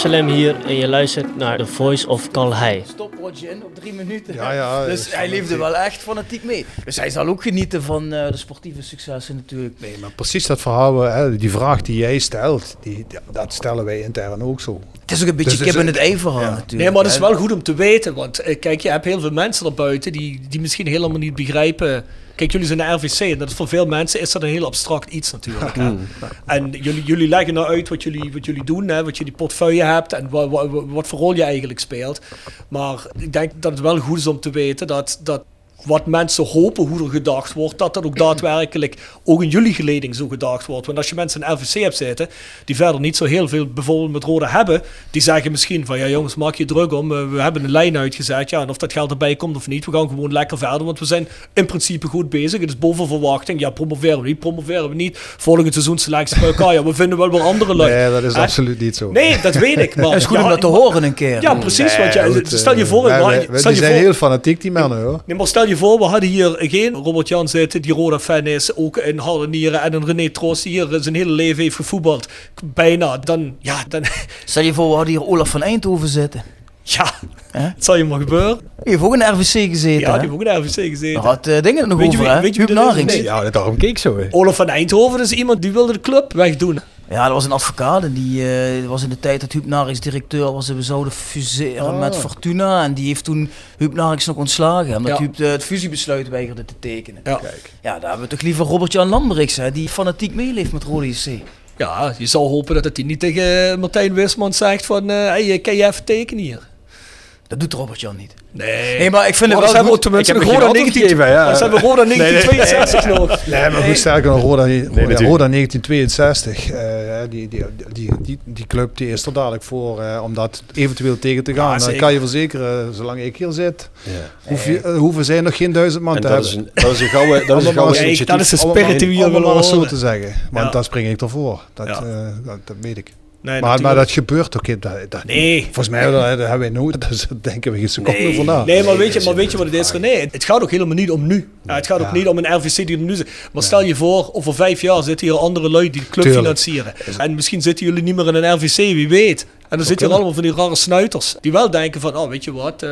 Absalem hier en je luistert naar The Voice of Calhei. stopwatch in op drie minuten. Ja, ja, dus hij leefde wel echt fanatiek mee. Dus hij zal ook genieten van eh, de sportieve successen natuurlijk. Nee, maar precies dat verhaal, hè, die vraag die jij stelt, die, dat stellen wij intern ook zo. Het is ook een beetje Dus kip in het ei verhaal ja. natuurlijk. Nee, maar het is wel goed om te weten. Want eh, kijk, je hebt heel veel mensen erbuiten die, die misschien helemaal niet begrijpen. Kijk, jullie zijn de RVC en dat is voor veel mensen is dat een heel abstract iets natuurlijk. hè. En jullie, jullie leggen nou uit wat jullie, wat jullie doen, hè, wat jullie portefeuille hebt en wa, wa- wa- wat voor rol je eigenlijk speelt. Maar ik denk dat het wel goed is om te weten dat, dat wat mensen hopen hoe er gedacht wordt, dat dat ook daadwerkelijk ook in jullie geleding zo gedacht wordt. Want als je mensen in RVC hebt zitten, die verder niet zo heel veel bijvoorbeeld met rode hebben, die zeggen misschien van ja jongens, maak je druk om, eh, we hebben een lijn uitgezet, ja, en of dat geld erbij komt of niet, we gaan gewoon lekker verder, want we zijn in principe goed bezig, het is boven verwachting, ja, promoveren we niet, promoveren we niet, volgend seizoen selectie bij elkaar, ja, we vinden wel weer andere lui. Nee, dat is absoluut niet zo. Nee, dat weet ik, maar... Het is goed ja, om dat te horen een keer. Ja, precies, want ja, Nee, goed, stel je eh, voor, die je zijn voor, heel fanatiek, die mannen hoor. Nee, maar stel je voor, we hadden hier geen Robert-Jan zitten die Roda-fan is, ook een Harde Nieren en een René Troost die hier zijn hele leven heeft gevoetbald. Bijna, dan, ja, dan, Stel je voor, we hadden hier Olaf van Eindhoven zitten. ja, Hè? het zal je maar gebeuren. Die heeft ook in de RVC gezeten. Ja, die heeft ook in de RVC Daar gezeten. had eh, dingen nog Weet je over, hè? weet je? Narings. Nee. Ja, daarom keek ik zo. Hè. Olaf van Eindhoven is iemand die wilde de club wegdoen. Ja, dat was een advocaat en die eh, was in de tijd dat Huub Narings directeur was en we zouden fuseren Ah. met Fortuna. En die heeft toen Huub Narings nog ontslagen, omdat Ja. Huub eh, het fusiebesluit weigerde te tekenen. Ja. Ja, daar hebben we toch liever Robert-Jan Lamberiks, hè, die fanatiek meeleeft met Rode JC. ja, je zou hopen dat hij niet tegen Martijn Wisman zegt van, eh hey, kan je even tekenen hier? Dat doet Robert-Jan niet. Nee, Nee, maar ik vind het Maar wel dan goed. hebben we tenminste Ik heb nog er Roda geen antwoord 19, gegeven, ja. dan zijn we Roda 1962 nog. Nee, maar goed sterker dan Roda, Roda, natuurlijk. Roda 1962. eh, die, die, die, die, die club die is er dadelijk voor eh, om dat eventueel tegen te gaan. Ja, dan zeker. kan je verzekeren, zolang ik hier zit, Ja. hoef je, eh, hoeven zij nog geen duizend man En te dat hebben. is een, dat is een gouden, dat is een gouden initiatief. dat is de spirit die we hier allemaal willen zo te zeggen. Want Ja. daar spring ik ervoor. Dat, Ja. eh, dat, dat weet ik. Nee, maar, dat gebeurt ook. Dat, dat, Nee. Volgens mij dat, dat hebben wij nooit. Dus daar denken we geen seconde over na. Nee, maar weet, je, maar weet je wat het is, René? Het gaat ook helemaal niet om nu. Ja, het gaat ook Ja. niet om een RVC die er nu zit. Maar stel je voor, over vijf jaar zitten hier andere lui die de club Tuurlijk. financieren. En misschien zitten jullie niet meer in een RVC, wie weet. En dan zitten hier allemaal van die rare snuiters. Die wel denken van, oh, weet je wat... eh,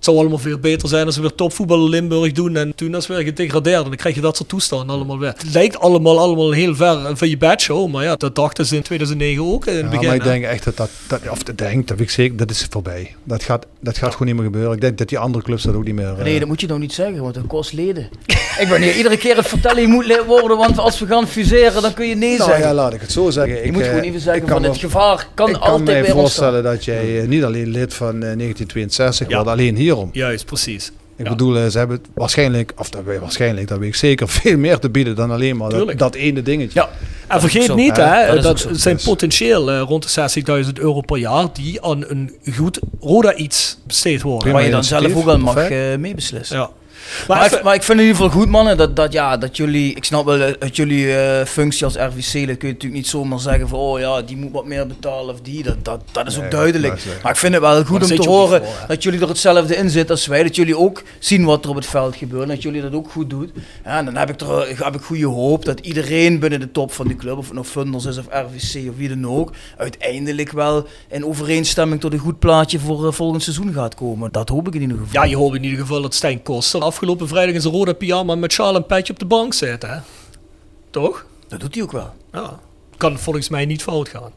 het zou allemaal veel beter zijn als we weer topvoetbal in Limburg doen. En toen is weer gedegradeerd. En dan krijg je dat soort toestanden allemaal weer. Het lijkt allemaal, allemaal heel ver van je bedshow. Maar ja, dat dachten ze in 2009 ook in het Ja, begin. maar ik hè. denk echt dat dat, dat of ik denk, dat ik zeker, dat is voorbij. Dat gaat, dat gaat gewoon niet meer gebeuren. Ik denk dat die andere clubs dat ook niet meer... eh, Nee, dat moet je nou niet zeggen, want dat kost leden. ik ben hier iedere keer het vertellen, je moet lid worden, want als we gaan fuseren, dan kun je nee nou zeggen. ja, laat ik het zo zeggen. je ik, moet eh, gewoon even zeggen ik kan van het me- gevaar kan ik kan altijd mij weer ontstaan. voorstellen dat jij eh, niet alleen lid van eh, 1962 Ja. wordt, alleen hierom. Juist, precies. Ik Ja. bedoel, eh, ze hebben waarschijnlijk, of dat weet waarschijnlijk, dat weet ik zeker, veel meer te bieden dan alleen maar dat, ene dingetje. Ja, En vergeet zo. niet, hè, dat zijn Dus- potentieel eh, rond de 60.000 euro per jaar die aan een goed Roda iets besteed worden. Prima Waar je dan zelf ook aan mag eh, meebeslissen. Ja. Maar, Maar, ik, even- maar ik vind het in ieder geval goed, mannen, dat, dat, ja, dat jullie... Ik snap wel, eh, uit jullie eh, functie als RVC, dat kun je natuurlijk niet zomaar zeggen van... Oh ja, die moet wat meer betalen of die. Dat, dat, dat is ook duidelijk. dat Maar ik vind het wel goed om te horen voor, dat jullie er hetzelfde in zitten als wij. Dat jullie ook zien wat er op het veld gebeurt. En dat jullie dat ook goed doen. Ja, en dan heb ik, er, heb ik goede hoop dat iedereen binnen de top van die club... Of het nou Funders is of RVC of wie dan ook... uiteindelijk wel in overeenstemming tot een goed plaatje voor eh, volgend seizoen gaat komen. Dat hoop ik in ieder geval. ja, je hoopt in ieder geval dat Stijn Koster afgelopen vrijdag in zijn rode pyjama met sjaal en petje op de bank zit. Hè? Toch? Dat doet hij ook wel. Ja. Kan volgens mij niet fout gaan.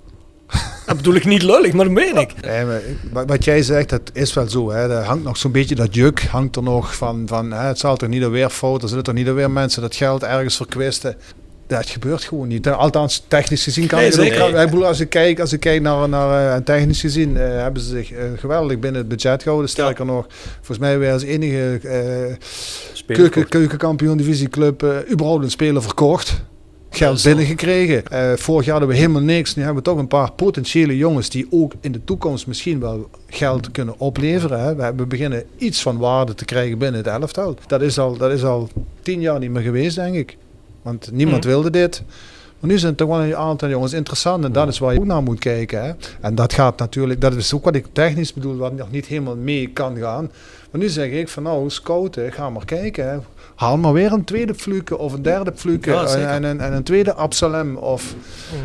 Dat bedoel ik niet lullig, maar dat meen ik. Nee, maar wat jij zegt, dat is wel zo. Hè. Er hangt nog zo'n beetje dat juk, hangt er nog van, van hè, het zal toch niet alweer fout, er zullen toch niet alweer mensen dat geld ergens verkwisten. Dat gebeurt gewoon niet. Althans, technisch gezien kan Nee, het ook. zeker. Ik bedoel, als ik kijk, als ik kijk naar, naar eh, technisch gezien, eh, hebben ze zich eh, geweldig binnen het budget gehouden. Sterker nog, volgens mij weer als enige eh, keuken, keukenkampioen divisieclub überhaupt een speler verkocht. Geld binnengekregen. Eh vorig jaar hadden we helemaal niks. Nu hebben we toch een paar potentiële jongens die ook in de toekomst misschien wel geld kunnen opleveren. Hè. We, we beginnen iets van waarde te krijgen binnen het elftal. Dat is al, dat is al tien jaar niet meer geweest, denk ik. Want niemand Mhm. wilde dit. Maar nu zijn het toch wel een aantal jongens interessant en dat is waar je ook naar moet kijken. Hè. En dat gaat natuurlijk, dat is ook wat ik technisch bedoel, wat nog niet helemaal mee kan gaan. Maar nu zeg ik van nou, scouten, ga maar kijken. Hè. Haal maar weer een tweede Fluke of een derde Fluke Ja, en, en, en een tweede Absalem. Of,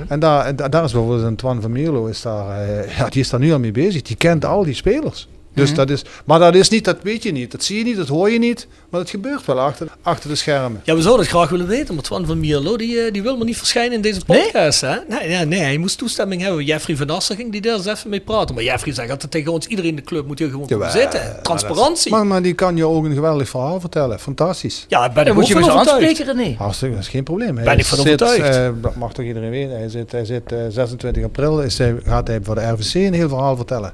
En daar, en da- daar is bijvoorbeeld een Twan van Mierlo, is daar, eh, ja, die is daar nu al mee bezig. Die kent al die spelers. Dus Mhm. dat is, maar dat is niet, dat weet je niet. Dat zie je niet, dat hoor je niet. Maar het gebeurt wel achter, achter de schermen. Ja, we zouden het graag willen weten, maar Twan van Mierlo, die, eh, die wil maar niet verschijnen in deze podcast. Hè? Nee, ja, nee, hij moest toestemming hebben. Jeffrey van Assen ging die daar eens even mee praten. Maar Jeffrey zegt altijd tegen ons, iedereen in de club moet hier gewoon Jawel, zitten. Transparantie. Maar, maar die kan je ook een geweldig verhaal vertellen. Fantastisch. ja, daar ben Dan ik moet je overtuigd. aanspreken, René. Hartstikke, dat is geen probleem. Hij Ben ik van zit, overtuigd. eh, dat mag toch iedereen weten. Hij zit, hij zit eh, 26 april, is hij, gaat hij voor de RVC een heel verhaal vertellen.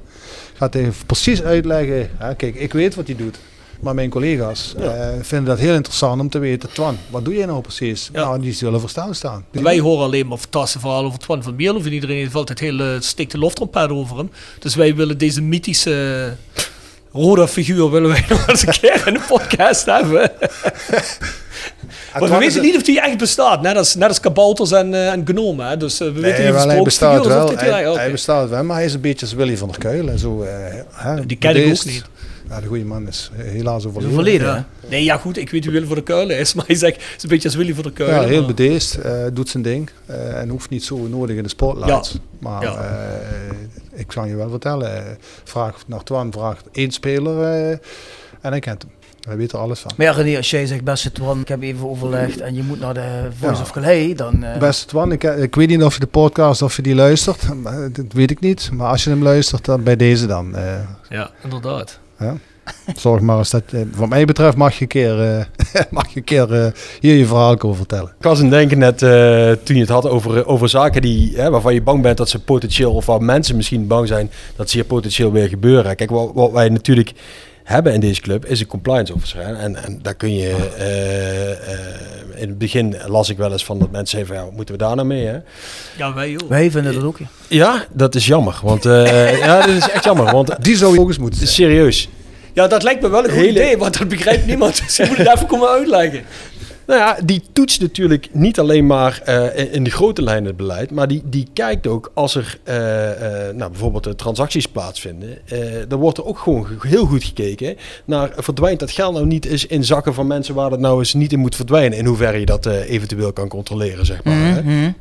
Gaat hij precies uitleggen. Hè, kijk, ik weet wat hij doet. Maar mijn collega's eh, vinden dat heel interessant om te weten. Twan, wat doe jij nou precies? Ja. Nou, die zullen verstaan staan. Wij horen alleen maar fantastische verhalen over Twan van Mierlo. Van iedereen heeft altijd hele stikte loftrompet over hem. Dus wij willen deze mythische rode figuur willen wij nog eens een keer in de podcast hebben. Maar we weten niet of die echt bestaat. Net als, net als kabouters en, eh, en gnomen. Hè? Dus eh, we weten Nee, niet of wel, hij het bestaat wel. of dit- Hij, oké. hij bestaat wel, maar hij is een beetje als Willy van der Kuil. En zo, eh, hè, Die ken ik ook niet. Ja, de goede man is helaas is overleden. een verleden, hè? Ja. Nee, ja goed, ik weet wie Willy voor de Kuilen is. Maar hij zegt, het is een beetje als Willy voor de Kuilen. Ja, heel maar- bedeesd, eh, doet zijn ding eh, en hoeft niet zo nodig in de spotlights. Ja. Maar Ja. eh, ik kan je wel vertellen, eh, vraag naar Twan, vraag één speler eh, en hij kent hem. Hij weet er alles van. Maar ja, René, als jij zegt beste Twan, ik heb even overlegd en je moet naar de Voice Ja. of Calais, dan... eh, Beste Twan, ik, ik weet niet of je de podcast of je die luistert, maar dat weet ik niet. Maar als je hem luistert, dan bij deze dan. eh, Ja, inderdaad. ja. Zorg maar eens dat, eh, wat mij betreft mag je een keer, eh, mag je een keer eh, hier je verhaal komen vertellen. Ik was het denken net eh, toen je het had over, over zaken die, hè, waarvan je bang bent dat ze potentieel, of waar mensen misschien bang zijn dat ze hier potentieel weer gebeuren. Kijk, wat, wat wij natuurlijk hebben in deze club is een compliance officer. hè. En, en daar kun je, eh, eh, in het begin las ik wel eens van dat mensen zeggen van ja, wat moeten we daar nou mee? Hè? Ja, wij ook. Wij vinden dat ook, ja. Ja, dat is jammer. Want eh, ja, dat is echt jammer. Want Die zou je ook eens moeten zijn. serieus. Ja, dat lijkt me wel een goed Hele- idee, want dat begrijpt niemand. Dus je moet het even komen uitleggen. Nou ja, die toetst natuurlijk niet alleen maar eh, in- de grote lijnen het beleid, maar die, die kijkt ook als er eh, eh, nou, bijvoorbeeld transacties plaatsvinden. eh dan wordt er ook gewoon ge- heel goed gekeken naar verdwijnt dat geld nou niet eens in zakken van mensen waar dat nou eens niet in moet verdwijnen. In hoeverre je dat eh, eventueel kan controleren, zeg maar. hè. Mhm.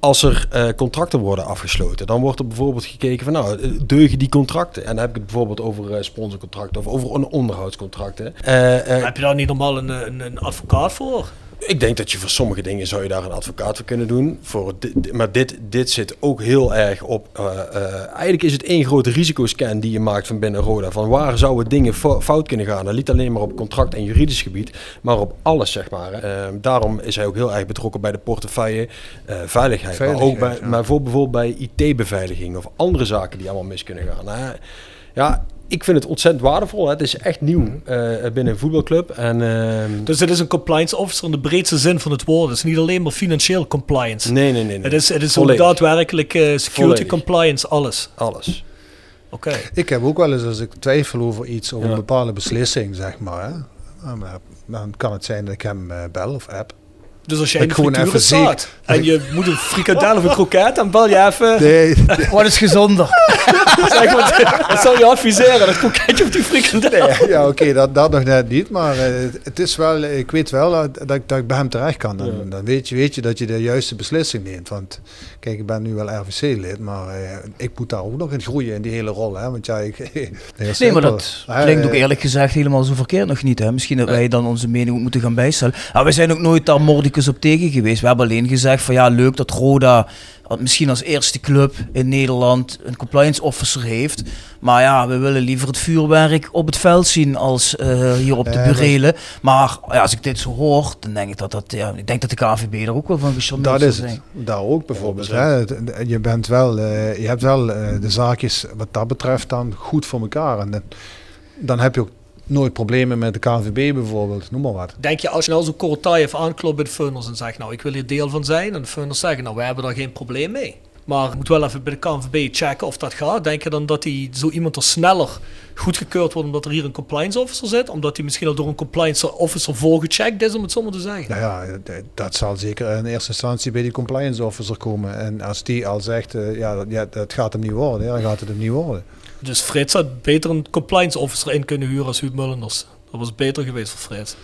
Als er eh, contracten worden afgesloten, dan wordt er bijvoorbeeld gekeken van nou, deugen die contracten? En dan heb ik het bijvoorbeeld over eh, sponsorcontracten of over on- onderhoudscontracten. Eh, eh, Heb je daar niet normaal een, een, een advocaat voor? Ik denk dat je voor sommige dingen zou je daar een advocaat voor kunnen doen. Voor dit, maar dit, dit zit ook heel erg op. eh, eh, eigenlijk is het één grote risicoscan die je maakt van binnen Roda. Van waar zouden dingen fo- fout kunnen gaan? En niet alleen maar op contract en juridisch gebied, maar op alles zeg maar. hè. Eh, daarom is hij ook heel erg betrokken bij de portefeuille eh, veiligheid. Maar ook bij, Veiligheid, ja. maar voor bijvoorbeeld bij IT-beveiliging of andere zaken die allemaal mis kunnen gaan. Nou, ja, ik vind het ontzettend waardevol. Hè. Het is echt nieuw eh, binnen een voetbalclub. En, ehm, Dus het is een compliance officer in de breedste zin van het woord. Het is niet alleen maar financieel compliance. nee, nee, nee. nee. Het is, het is ook daadwerkelijk eh, security Volledig. compliance, alles. Alles. Oké. Ik heb ook wel eens als ik twijfel over iets, over Ja. een bepaalde beslissing, zeg maar. Hè, dan, dan kan het zijn dat ik hem eh, bel of app. Dus als jij Dat in de gewoon frituur even staat en je moet een frikandel of een kroket, dan bel je even. Nee, Wat is gezonder? Zeg wat zou je adviseren? Dat kroketje of die frikandel? ja, oké, dat, dat nog net niet. Maar eh, het is wel, ik weet wel dat, dat, ik, dat ik bij hem terecht kan. Dan, dan weet, je, weet je dat je de juiste beslissing neemt. Want kijk, ik ben nu wel RVC-lid, maar eh, ik moet daar ook nog in groeien in die hele rol. Hè? Want ja, ik, Nee, maar dat klinkt ook eh, eerlijk gezegd helemaal zo verkeerd nog niet. Hè? Misschien dat wij dan onze mening ook moeten gaan bijstellen. Maar wij zijn ook nooit daar op tegen geweest. We hebben alleen gezegd van ja, leuk dat Roda misschien als eerste club in Nederland een compliance officer heeft. Maar ja, we willen liever het vuurwerk op het veld zien als eh, hier op de burelen. Maar ja, als ik dit zo hoor, dan denk ik dat, dat, ja, ik denk dat de KVB er ook wel van gecharmeerd Dat is zijn. Daar ook bijvoorbeeld. Hè. Je, bent wel, eh, je hebt wel eh, de zaakjes wat dat betreft dan goed voor elkaar. En dan, dan heb je ook nooit problemen met de KNVB bijvoorbeeld, noem maar wat. Denk je, als je nou zo'n Korotayev aanklopt bij de Funnels en zegt, nou, ik wil hier deel van zijn. En de Funnels zeggen, nou, wij hebben daar geen probleem mee. Maar je moet wel even bij de KNVB checken of dat gaat. Denk je dan dat die, zo iemand er sneller goedgekeurd wordt omdat er hier een compliance officer zit? Omdat hij misschien al door een compliance officer voorgecheckt is, om het zo maar te zeggen? Nou ja, dat zal zeker in eerste instantie bij die compliance officer komen. En als die al zegt, eh, ja, dat, ja, dat gaat hem niet worden, ja, dan gaat het hem niet worden. Dus Frits had beter een compliance officer in kunnen huren als Huub Mullenders. Dat was beter geweest voor Frits.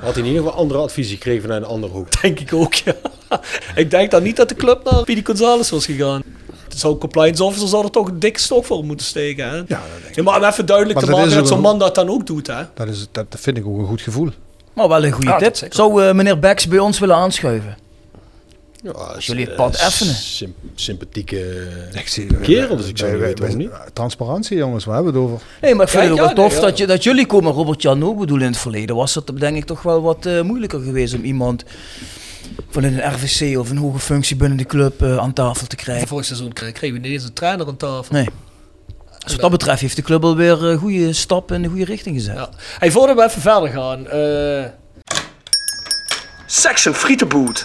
Had hij in ieder geval andere adviezen gekregen vanuit een andere hoek. Denk ik ook, ja. ik denk dan niet dat de club naar Pidi Gonzalez was gegaan. Zou compliance officer zou er toch een dikke stok voor moeten steken. Hè? Ja, dat denk ik. Ja, maar om even duidelijk Maar te dat maken dat zo'n man dat dan ook doet. Hè? Dat, is, dat vind ik ook een goed gevoel. Maar wel een goede Ja, tip. Zou eh, meneer Bex bij ons willen aanschuiven? Ja, Als jullie het pad effenen. Sym sympathieke Ik zie, kerel, dus ik zou wij- niet weten wij- waarom niet. wij- Transparantie jongens, waar hebben we het over? Nee, maar ik vind het ook ja, wel tof nee, ja. dat, je, dat jullie komen. Robert Jan ook bedoel in het verleden was het denk ik toch wel wat eh, moeilijker geweest om iemand van een RVC of een hoge functie binnen de club eh, aan tafel te krijgen. Vorig seizoen kre- kregen we niet eens een trainer aan tafel. Nee. Dus wat dat betreft heeft de club alweer een goede stap in de goede richting gezet. Ja. Hey, voordat we even verder gaan. eh Section Frietenboot.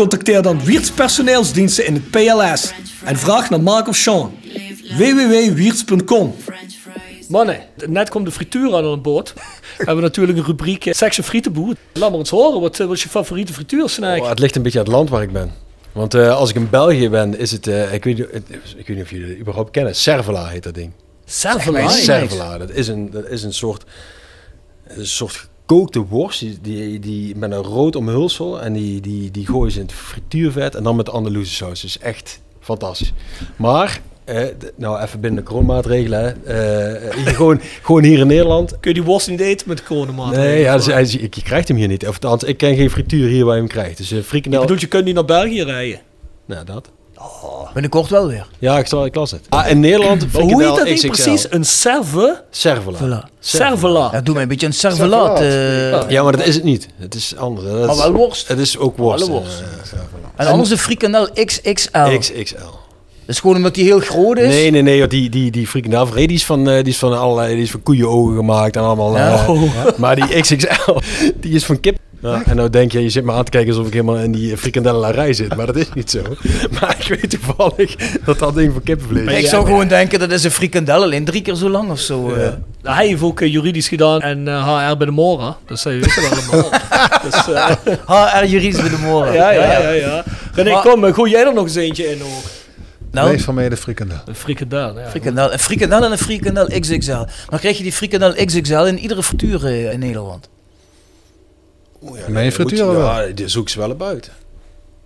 Contacteer dan Wiertz Personeelsdiensten in het PLS en vraag naar Mark of Sean. www.wiertz.com Mannen, net komt de frituur aan een boord. We hebben natuurlijk een rubriek eh, Section Frietenboer. Laat maar eens horen, wat, eh, wat is je favoriete frituursnack? Oh, het ligt een beetje aan het land waar ik ben. Want eh, als ik in België ben, is het, eh, ik, weet, niet- het- ik weet niet of jullie het überhaupt kennen, Cervela heet dat ding. Servela. mij Cervela, dat is een, dat is een soort, een soort gekookte worst, die, die, die met een rood omhulsel en die, die, die gooien ze in het frituurvet en dan met Andalusië saus. Dus echt fantastisch. Maar, eh, nou even binnen de coronamaatregelen, eh, hier gewoon, gewoon hier in Nederland. Kun je die worst niet eten met de coronamaat? Nee, ja, dus, hij is- ik, je krijgt hem hier niet. Of althans, ik ken geen frituur hier waar je hem krijgt. Dus uh, Je frikandel, bedoelt, je kunt niet naar België rijden. nou dat. Binnenkort wel weer. Ja, ik, zal, ik las het. Ah, in Nederland, hoe heet dat ding XXL. precies? Een serve? Cervela. Voilà. Servela. Ja, doe mij een beetje een servelaat. eh, Ja, maar dat is het niet. Het is anders. Dat Maar wel worst. Het is ook worst. Alle worst. eh, en anders de frikandel XXL. XXL. Dat is gewoon omdat die heel groot is. Nee, nee, nee. Die, die, die frikandel die is van, eh, die is van allerlei, die is van koeienogen gemaakt en allemaal. Ja. eh, maar die XXL, die is van kip. Ja, en nou denk je, je zit me aan te kijken alsof ik helemaal in die frikandellenarij zit. Maar dat is niet zo. Maar ik weet toevallig dat dat ding van kippenvlees is. Ik zou gewoon denken dat is een frikandel alleen drie keer zo lang of zo. eh. Nou, hij heeft ook eh, juridisch gedaan en eh, HR bij de Mora. Dus hij weet het allemaal. dus, eh, HR juridisch bij de moren. ja, ja, ja, ja. René, Maar- kom, eh, gooi jij er nog eens eentje in hoor. Nou, Blijf van mij de frikandel. Een frikandel, ja. frikandel, een frikandel en een frikandel XXL. Dan krijg je die frikandel XXL in iedere frituur eh, in Nederland. Ja, Mijn frituur wel. Ja, die zoek ze wel op uit.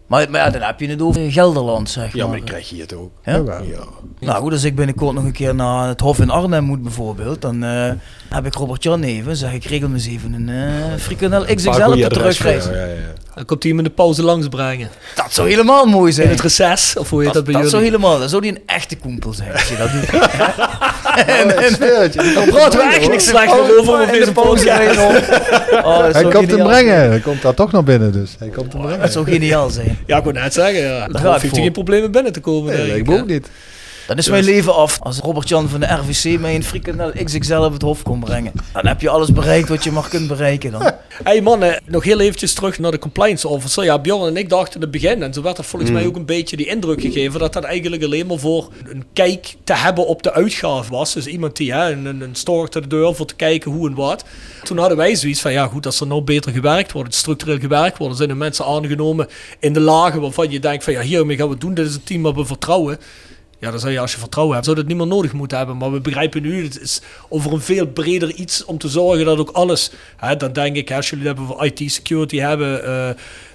Maar, maar ja, dan heb je het over Gelderland, zeg maar. Ja, maar die krijg je het ook. Ja? Ja. Nou goed, als ik binnenkort nog een keer naar het Hof in Arnhem moet bijvoorbeeld, dan eh, heb ik Robert-Jan even, zeg ik regel me eens even een eh frikandel XXL op de terugreis. jou, ja, ja. Dan komt hij hem in de pauze langsbrengen. Dat zou helemaal mooi zijn. In het reces, of hoe heet dat, dat, bij dat jullie? zou helemaal, dan zou die een echte koempel zijn als je dat doet. je, die komt Dan praten we echt niks slecht over In de deze pauze. Oh, dat Hij zou komt hem brengen. Hij komt daar toch nog binnen dus. Hij komt hem brengen. Dat zou geniaal zijn. Ja, ik wou net zeggen, ja. Dan voor. hij geen problemen binnen te komen. Nee, ik, ook niet. Dan is mijn leven af. Als Robert-Jan van de RVC mij een frikandel XXL op het hof kon brengen. Dan heb je alles bereikt wat je maar kunt bereiken dan. Hey mannen, nog heel eventjes terug naar de compliance officer. Ja, Bjorn en ik dachten in het begin, en zo werd er volgens Mm. mij ook een beetje die indruk gegeven, dat dat eigenlijk alleen maar voor een kijk te hebben op de uitgave was. Dus iemand die hè, een, een, store te de deur voor te kijken hoe en wat. Toen hadden wij zoiets van, ja goed, als er nou beter gewerkt wordt, structureel gewerkt wordt, zijn er mensen aangenomen in de lagen waarvan je denkt van, ja hiermee gaan we het doen, dit is een team waar we vertrouwen. Ja, dan zou je als je vertrouwen hebt, zou dat niet meer nodig moeten hebben. Maar we begrijpen nu, het is over een veel breder iets om te zorgen dat ook alles... Hè, dan denk ik, als jullie het hebben over IT-security hebben...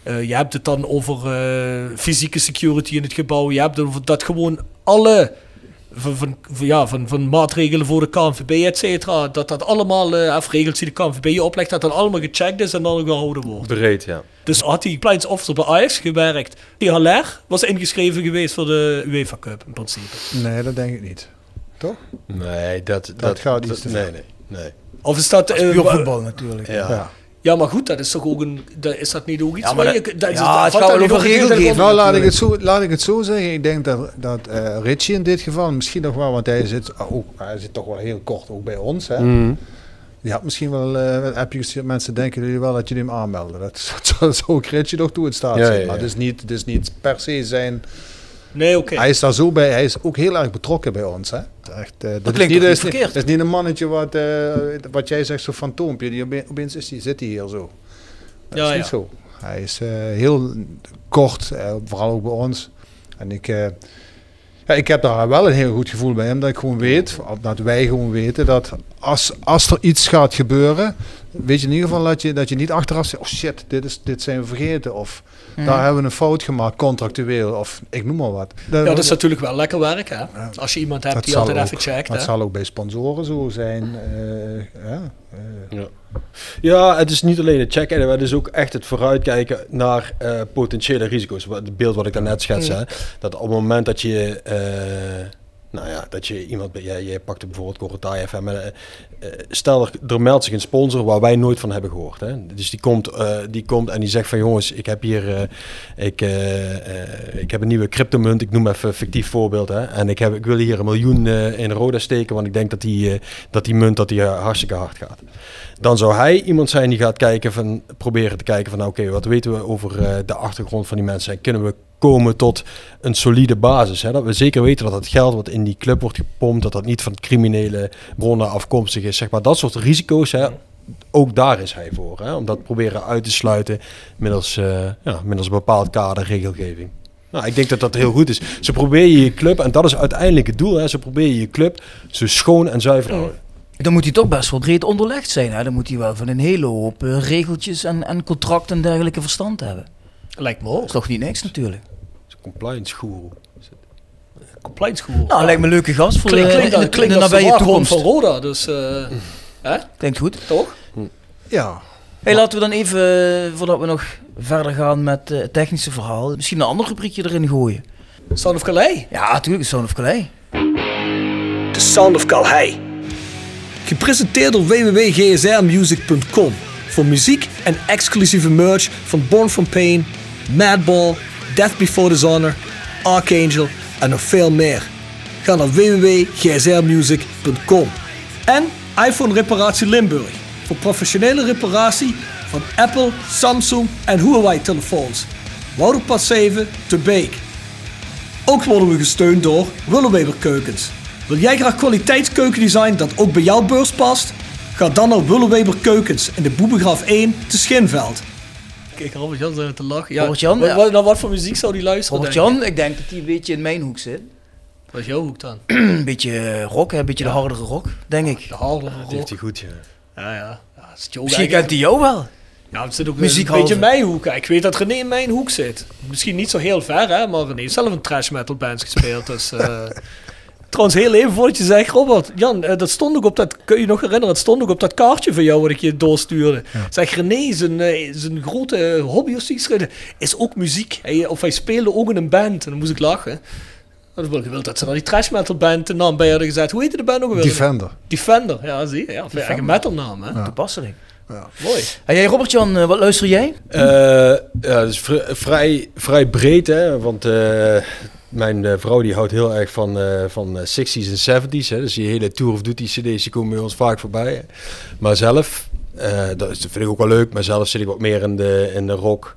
eh, je hebt het dan over eh, fysieke security in het gebouw. Je hebt het over dat gewoon alle... Van, van, van- ja, van, van maatregelen voor de KNVB, et cetera. Dat dat allemaal, eh, of regels die de KNVB je oplegt, dat dat allemaal gecheckt is en dan gehouden wordt. Breed, ja. Dus had die compliance officer bij Ajax gewerkt. Die Haller was ingeschreven geweest voor de UEFA Cup in principe. Nee, dat denk ik niet. Toch? Nee, dat, Dat gaat iets te Nee, nee, nee. Of is dat... Wa- voetbal natuurlijk. Ja. Ja. Ja, maar goed, dat is toch ook een... Dat, is dat niet ook iets Ja, maar waar dat- je... Dat, is- ja, het gaat over regelgeving. Nou, laat ik, het zo, laat ik het zo zeggen. Ik denk dat, dat eh, Richie in dit geval, misschien nog wel, want hij zit, ook, hij zit toch wel heel kort ook bij ons. Hè? Mhm. Die had misschien wel eh, een appje gestuurd. Mensen denken jullie wel dat jullie hem aanmelden. Dat, dat zou, zou ook Richie nog toe in staat Ja, zijn. ja, Maar het is, niet, het is niet per se zijn... Nee, oké. Hij is daar zo bij. Hij is ook heel erg betrokken bij ons. Hè? Echt, eh, dat, klinkt is niet, dat is niet niet, verkeerd? dat is niet een mannetje wat, eh, wat jij zegt, zo'n fantoompje. Die ope- opeens is die, zit hij hier zo. Dat Ja, is ja. niet zo. Hij is eh, heel kort, eh, vooral ook bij ons. En ik, eh, ja, ik heb daar wel een heel goed gevoel bij hem. Dat ik gewoon weet, dat wij gewoon weten, dat als, als er iets gaat gebeuren, weet je in ieder geval dat je, dat je niet achteraf zegt, oh shit, dit, is, dit zijn we vergeten. Of daar hebben we een fout gemaakt, contractueel. Of ik noem maar wat. Ja, dat is natuurlijk wel lekker werk, hè. Als je iemand hebt Dat die altijd ook. even checkt, Dat hè. zal ook bij sponsoren zo zijn. eh, ja, eh. Ja. ja, het is niet alleen het checken, maar het is ook echt het vooruitkijken naar eh, potentiële risico's. Wat- Het beeld wat ik daarnet schetste, hè, dat op het moment dat je, eh, nou ja, dat je iemand, jij, jij pakte bijvoorbeeld Corotai FM, eh, eh, stel er, er meldt zich een sponsor waar wij nooit van hebben gehoord. Hè. Dus die komt, eh, die komt en die zegt van jongens, ik heb hier, eh, ik, eh, eh, ik heb een nieuwe cryptomunt, ik noem even fictief voorbeeld, hè, en ik, heb, ik wil hier een miljoen eh, in Roda steken, want ik denk dat die, eh, dat die munt dat die, eh, hartstikke hard gaat dan zou hij iemand zijn die gaat kijken van, proberen te kijken van, nou, oké, wat weten we over eh, de achtergrond van die mensen? En kunnen we komen tot een solide basis? Hè? Dat we zeker weten dat het geld wat in die club wordt gepompt, dat dat niet van criminele bronnen afkomstig is. Zeg maar dat soort risico's, hè? ook daar is hij voor. Hè? Om dat proberen uit te sluiten middels, eh, ja, middels een bepaald kader regelgeving. Nou, ik denk dat dat heel goed is. Ze proberen je club, en dat is uiteindelijk het doel, hè? ze proberen je club zo schoon en zuiver te houden. Dan moet hij toch best wel breed onderlegd zijn. Hè? Dan moet hij wel van een hele hoop eh, regeltjes en, en contracten en dergelijke verstand hebben. Lijkt me Dat ook. is toch niet niks natuurlijk. Compliance guru. Compliance guru. Nou, lijkt me een leuke gast voor Klinkt, de, klinkt, in, dat- de, in klinkt de als de toekomst. van Roda, dus... eh, hè? Klinkt goed. Toch? ja, Hey, laten we dan even, eh, voordat we nog verder gaan met eh, het technische verhaal, misschien een ander rubriekje erin gooien. Sound of Calais. Ja, natuurlijk, Sound of Calais. The Sound of Calais. Gepresenteerd door www.gsrmusic.com voor muziek en exclusieve merch van Born From Pain, Madball, Death Before Dishonor, Archangel en nog veel meer. Ga naar www.gsrmusic.com. En iPhone Reparatie Limburg voor professionele reparatie van Apple, Samsung en Huawei telefoons. Wouderpad 7 te Beek. Ook worden we gesteund door Willeweber Keukens. Wil jij graag kwaliteitskeukendesign dat ook bij jouw beurs past? Ga dan naar Willeweber Keukens in de Boebegraaf 1 te Schinveld. Kijk, Robert Jan zijn te lachen. Ja, Robert-Jan, wat, wat, naar wat voor muziek zou die luisteren? Robert denk Jan, ik denk dat hij een beetje in mijn hoek zit. Wat is jouw hoek dan? een beetje eh, rock, een beetje de hardere rock, denk ik. De hardere Dat heeft rock. hij goed, ja. Ja, ja. Misschien eigenlijk- kent hij jou wel. Ja, het zit ook Muziek een beetje in mijn hoek. Ik weet dat René in mijn hoek zit. Misschien niet zo heel ver, hè, maar René heeft zelf een trash metal band gespeeld. Dus, eh, trouwens, heel even voordat je zegt, Robert, Jan, eh, dat stond ook op dat, kun je nog herinneren, dat stond ook op dat kaartje van jou wat ik je doorstuurde. Zeg, René, zijn, eh, zijn grote hobby of zoiets, eh, is ook muziek. Hij, of hij speelde ook in een band. En dan moest ik lachen. Dat wel gewild dat ze naar die trash metal band de naam bij hadden gezet. Hoe heette de band ook alweer? Defender. Defender, ja, zie je. Ja, een metal naam, hè? Toepasselijk. Mooi. En jij, Robert-Jan, eh, wat luister jij? Eh, ja, dus vri- vrij, vrij breed, hè. Want eh, mijn eh, vrouw die houdt heel erg van, eh, van eh, 60s en 70s. Hè. Dus die hele Tour of Duty cd's die komen bij ons vaak voorbij. hè. Maar zelf, eh, dat, is, vind ik ook wel leuk. Maar zelf zit ik wat meer in de, in de rock.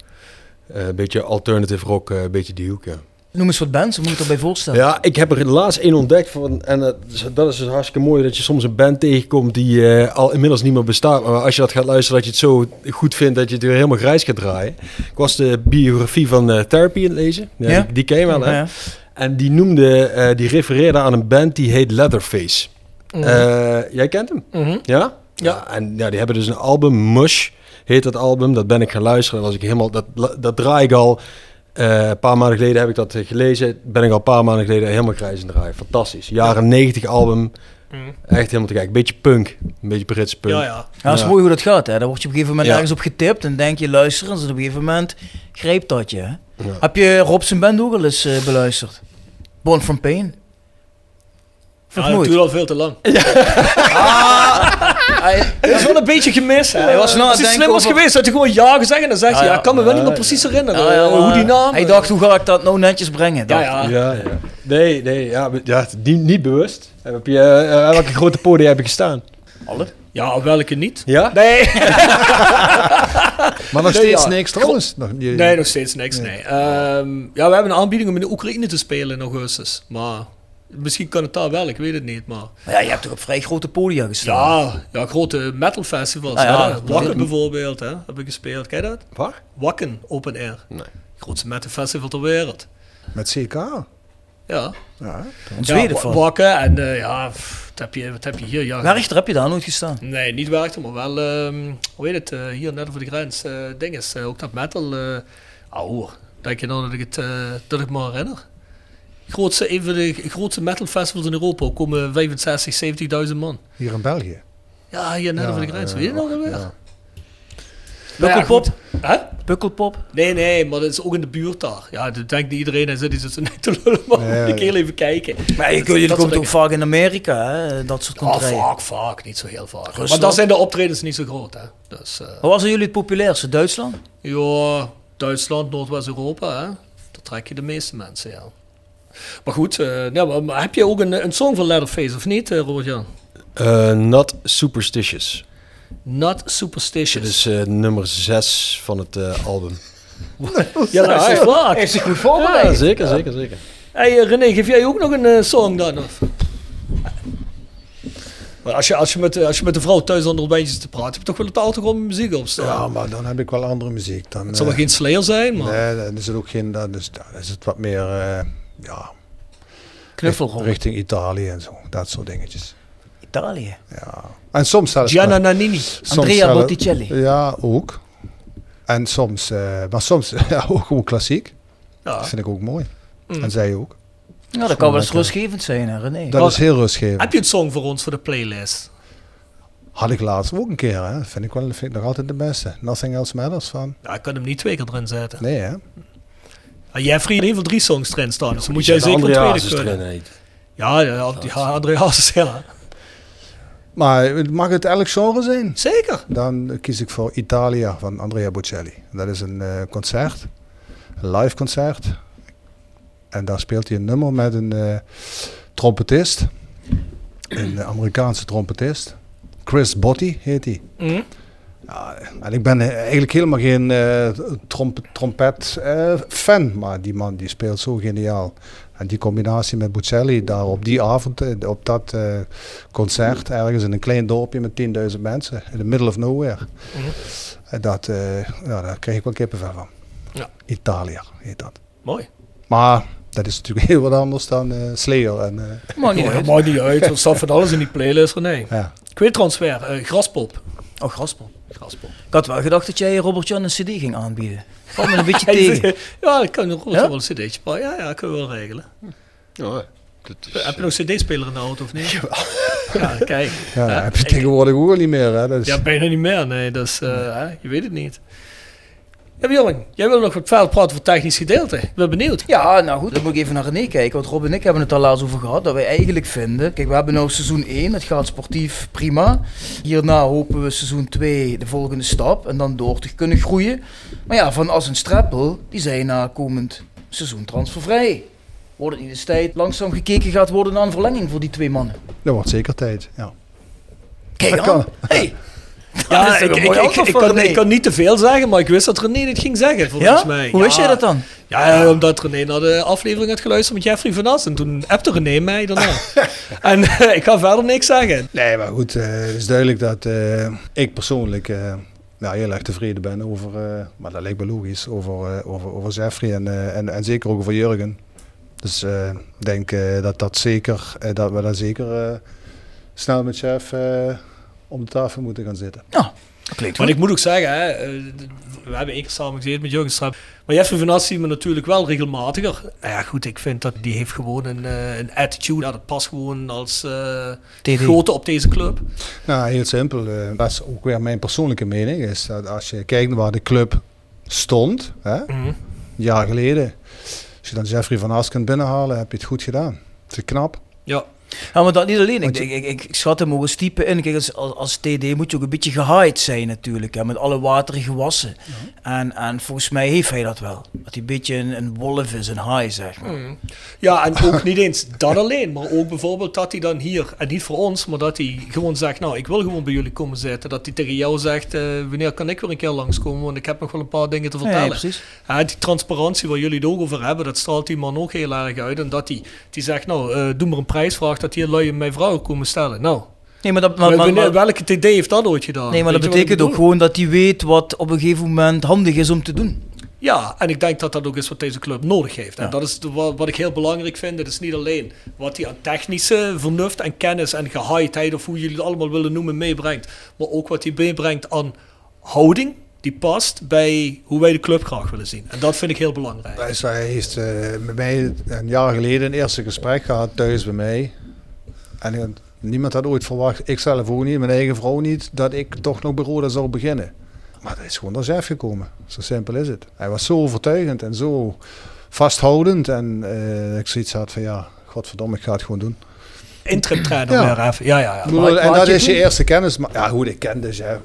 Eh, Een beetje alternative rock, eh, een beetje die hoek, ja. Noem eens wat bands, moet ik erbij voorstellen? Ja, ik heb er laatst één ontdekt. Van, en dat is, dat is dus hartstikke mooi dat je soms een band tegenkomt die eh, al inmiddels niet meer bestaat. Maar als je dat gaat luisteren, dat je het zo goed vindt dat je het weer helemaal grijs gaat draaien. Ik was de biografie van eh, Therapy aan het lezen. Ja, Ja? Die, die ken je wel, hè? Ja. En die noemde, eh, die refereerde aan een band die heet Leatherface. Mhm. Jij kent hem? Mhm. Ja? Ja. En ja, die hebben dus een album, Mush heet dat album. Dat ben ik gaan luisteren. Dat, was ik helemaal, dat, dat draai ik al. Eh, een paar maanden geleden heb ik dat gelezen. Ben ik al een paar maanden geleden helemaal grijs in draaien. Fantastisch. Jaren 90 album. Echt helemaal te kijken. Beetje punk. Een beetje Britse punk. Ja, ja. Ja, dat is mooi hoe dat gaat. Hè. Dan word je op een gegeven moment Ja. ergens op getipt en denk je luisteren. En op een gegeven moment grijpt dat je. Ja. Heb je Rob zijn band ook al eens eh, beluisterd? Born from Pain? Ja, dat duurt al veel te lang. Hij- Dat is wel een beetje gemist. Hij was na Als het hij slim denken was over- geweest, had hij gewoon ja gezegd. En dan zegt hij, Ja, ja, ja. ik kan me wel niet meer precies herinneren Ja, ja, eh, hoe die naam... Hij eh, dacht, hoe ga ik dat nou netjes brengen? Ja, dacht ja. Ja, ja. Nee, nee. Ja, ja, niet, niet bewust. Heb je, eh, eh, welke grote podium heb je gestaan? Alle? Ja, welke niet? Ja? Nee. Maar nog Nee, steeds ja. niks trouwens. Nog, je- nee, nog steeds niks, nee. Ehm, ja, we hebben een aanbieding om in de Oekraïne te spelen in augustus. Maar misschien kan het daar wel, ik weet het niet. Maar Maar ja, je hebt toch op vrij grote podia gestaan? ja, ja grote metal festivals. Ah, ja. Wakken bijvoorbeeld, hè, heb ik gespeeld. Je dat? Waar? Wakken, open air. Nee. Grootste metal festival ter wereld. Met CK. Ja. Ja. In Zweden ja, Wakken en eh, ja, pff, wat heb, je, wat heb je hier? Ja, Werchter heb je daar nooit gestaan? Nee, niet Werchter, maar wel, ehm, hoe heet het, eh, hier net over de grens, eh ding is, eh, ook dat metal, hoor, denk je nou dat ik het, dat ik me herinner? Grootste, een van de grootste metal festivals in Europa, komen 65, 70.000 man. Hier in België. Ja, hier net Ja, over de grens, ja, weet je nog alweer? ja. Ja, Pukkelpop? Hè? Pukkelpop? Nee, nee, maar dat is ook in de buurt daar. Ja, dat denkt niet iedereen, hij zit iets net te lullen, maar Ja, moet ik ja. heel even kijken. Maar je, Dat- jullie dat komt ook vaak in Amerika, hè? dat soort Ja, contraien. vaak, vaak, niet zo heel vaak. Maar daar zijn de optredens niet zo groot, hè. Dus, eh, Wat was er jullie het populairste? Duitsland? Ja, Duitsland, Noordwest-Europa, hè. Daar trek je de meeste mensen, ja. Maar goed, eh, ja, maar, maar heb je ook een, een song van Leatherface, of niet, eh, Robert-Jan? Eh, not Superstitious. Not Dit Superstitious. is eh, nummer 6 van het eh, album. ja, dat is vaak. Heeft zich goed Ja, voorbereid. zeker, zeker, zeker. Hey, René, geef jij ook nog een song dan? Of? Maar als je, als, je met, de- als je met de vrouw thuis onder bandjes te praten, heb je toch wel op de achtergrond muziek op staan? Ja, maar dan heb ik wel andere muziek. Dan, het zal wel geen Slayer zijn, maar... Nee, dan is het ook geen. Dan is, dan is het wat meer. eh, ja, Knuffelrol. richting Italië en zo. Dat soort dingetjes. Italië. Ja. En soms zelfs. Gianna Nannini. Andrea Botticelli. Ja, ook. En soms, eh, maar soms ja, ook gewoon klassiek. Ja. Dat vind ik ook mooi. Mm. En zij ook. Ja, dat kan wel eens rustgevend zijn, hè, René. Dat is heel rustgevend. Heb je een song voor ons voor de playlist? Had ik laatst ook een keer, hè. Vind ik wel vind ik nog altijd de beste. Nothing Else Matters van. Ja, ik kan hem niet twee keer erin zetten. Nee, hè. Jij hebt in ieder geval drie songs erin staan, dus dan moet jij zeker een André tweede kunnen. Ja, ja, ja, André Hazes, ja. Maar mag het elk genre zijn? Zeker. Dan kies ik voor Italia van Andrea Bocelli. Dat is een eh, concert, een live concert. En daar speelt hij een nummer met een eh, trompetist, een Amerikaanse trompetist. Chris Botti heet hij. Mhm. Ja, en ik ben eigenlijk helemaal geen eh, tromp trompet eh, fan, maar die man die speelt zo geniaal. En die combinatie met Bocelli daar op die avond, eh, op dat eh, concert, ergens in een klein dorpje met 10.000 mensen, in the middle of nowhere. En dat, eh, ja, daar kreeg ik wel kippenvel van. Ja. Italia heet dat. Mooi. Maar dat is natuurlijk heel wat anders dan eh Slayer. En, eh, Maakt niet uit. maakt niet uit, er staat van alles in die playlist, René. ja. Ik weet trouwens weer, eh, Graspop. Oh, Graspel. Graspel. Ik had wel gedacht dat jij Robert Jan een cd ging aanbieden. Valt me een beetje tegen. Ja, dat kan nog Ja? wel een cd'tje. Maar ja, ja, kunnen we wel regelen. Ja, dat is, Heb je nog een cd-speler in de auto of niet? Ja, kijk. Ja, dat heb je Ik- tegenwoordig ook al niet meer. Hè? Dat is, Ja, bijna niet meer. Nee, dus eh, hè, je weet het niet. Ja, Bjorn, jij wil nog wat verder praten over het technisch gedeelte. Ik ben benieuwd. Ja, nou goed, dan moet ik even naar René kijken. Want Rob en ik hebben het al laatst over gehad. Dat wij eigenlijk vinden. Kijk, we hebben nou seizoen 1. Het gaat sportief prima. Hierna hopen we seizoen 2 de volgende stap. En dan door te kunnen groeien. Maar ja, van As en Streppel, die zijn na komend seizoen transfervrij. Wordt het niet eens tijd langzaam gekeken gaat worden naar een verlenging voor die twee mannen? dat wordt zeker tijd. Ja. Kijk aan. kan. Hey. Ja, ik, ik, kan, ik kan niet te veel zeggen, maar ik wist dat René dit ging zeggen, volgens Ja? mij. Hoe ja. wist jij dat dan? Ja, omdat René naar de aflevering had geluisterd met Jeffrey van As. En toen appte René mij daarna. en eh, ik ga verder niks zeggen. Nee, maar goed, eh, het is duidelijk dat eh, ik persoonlijk nou, heel erg tevreden ben over, maar dat lijkt me logisch, over, over, over Jeffrey en, en, en zeker ook over Jurgen. Dus ik denk dat, dat, zeker, dat we daar zeker snel met eh, om de tafel moeten gaan zitten. Ja, dat klinkt Maar ik moet ook zeggen, hè, eh, we hebben één keer samen gezeten met Jurgen. Maar Jeffrey van As zien we natuurlijk wel regelmatiger. Nou ja, goed, ik vind dat die heeft gewoon een, eh, een attitude. Ja, dat past gewoon als eh TD. grote op deze club. Nou, heel simpel. eh, dat is ook weer mijn persoonlijke mening. Is dat als je kijkt naar waar de club stond, hè, Mhm. een jaar geleden. Als je dan Jeffrey van As kunt binnenhalen, heb je het goed gedaan. Is knap. Ja. Ja, maar dat niet alleen. Ik, je- ik, ik, ik schat hem ook eens type in. Kijk, als, als, als TD moet je ook een beetje gehaaid zijn natuurlijk. Hè, met alle waterige wassen. En, en volgens mij heeft hij dat wel. Dat hij een beetje een, een wolf is, een haai zeg maar. Mhm. Ja, en ook niet eens dat alleen, maar ook bijvoorbeeld dat hij dan hier, en niet voor ons, maar dat hij gewoon zegt, nou, ik wil gewoon bij jullie komen zitten. Dat hij tegen jou zegt, eh, wanneer kan ik weer een keer langskomen, want ik heb nog wel een paar dingen te vertellen. ja, precies. Ja, die transparantie waar jullie het ook over hebben, dat straalt die man ook heel erg uit. En dat hij die zegt, nou, eh, doe maar een prijsvraag dat hier lui mijn vrouw komen stellen. Nou, Nee, maar dat, maar, maar, wanneer- maar- welke TD heeft dat ooit gedaan? nee, maar dat betekent ook gewoon dat hij weet wat op een gegeven moment handig is om te doen. Ja, en ik denk dat dat ook is wat deze club nodig heeft. En Ja. dat is de- wat, wat ik heel belangrijk vind. Het is niet alleen wat hij aan technische vernuft en kennis en gehaaidheid, of hoe jullie het allemaal willen noemen, meebrengt. Maar ook wat hij meebrengt aan houding, die past bij hoe wij de club graag willen zien. En dat vind ik heel belangrijk. Hij is- Hij heeft eh, met mij een jaar geleden een eerste gesprek gehad thuis bij mij. En niemand had ooit verwacht, ik zelf ook niet, mijn eigen vrouw niet, dat ik toch nog bij Roda zou beginnen. Maar dat is gewoon door chef gekomen. Zo simpel is het. Hij was zo overtuigend en zo vasthoudend. En eh, ik zoiets had van ja, godverdomme, ik ga het gewoon doen. Interim trainer Ja. Ja, ja, ja. Maar- en dat is je eerste kennis. Maar, ja, hoe ik kende Jeff.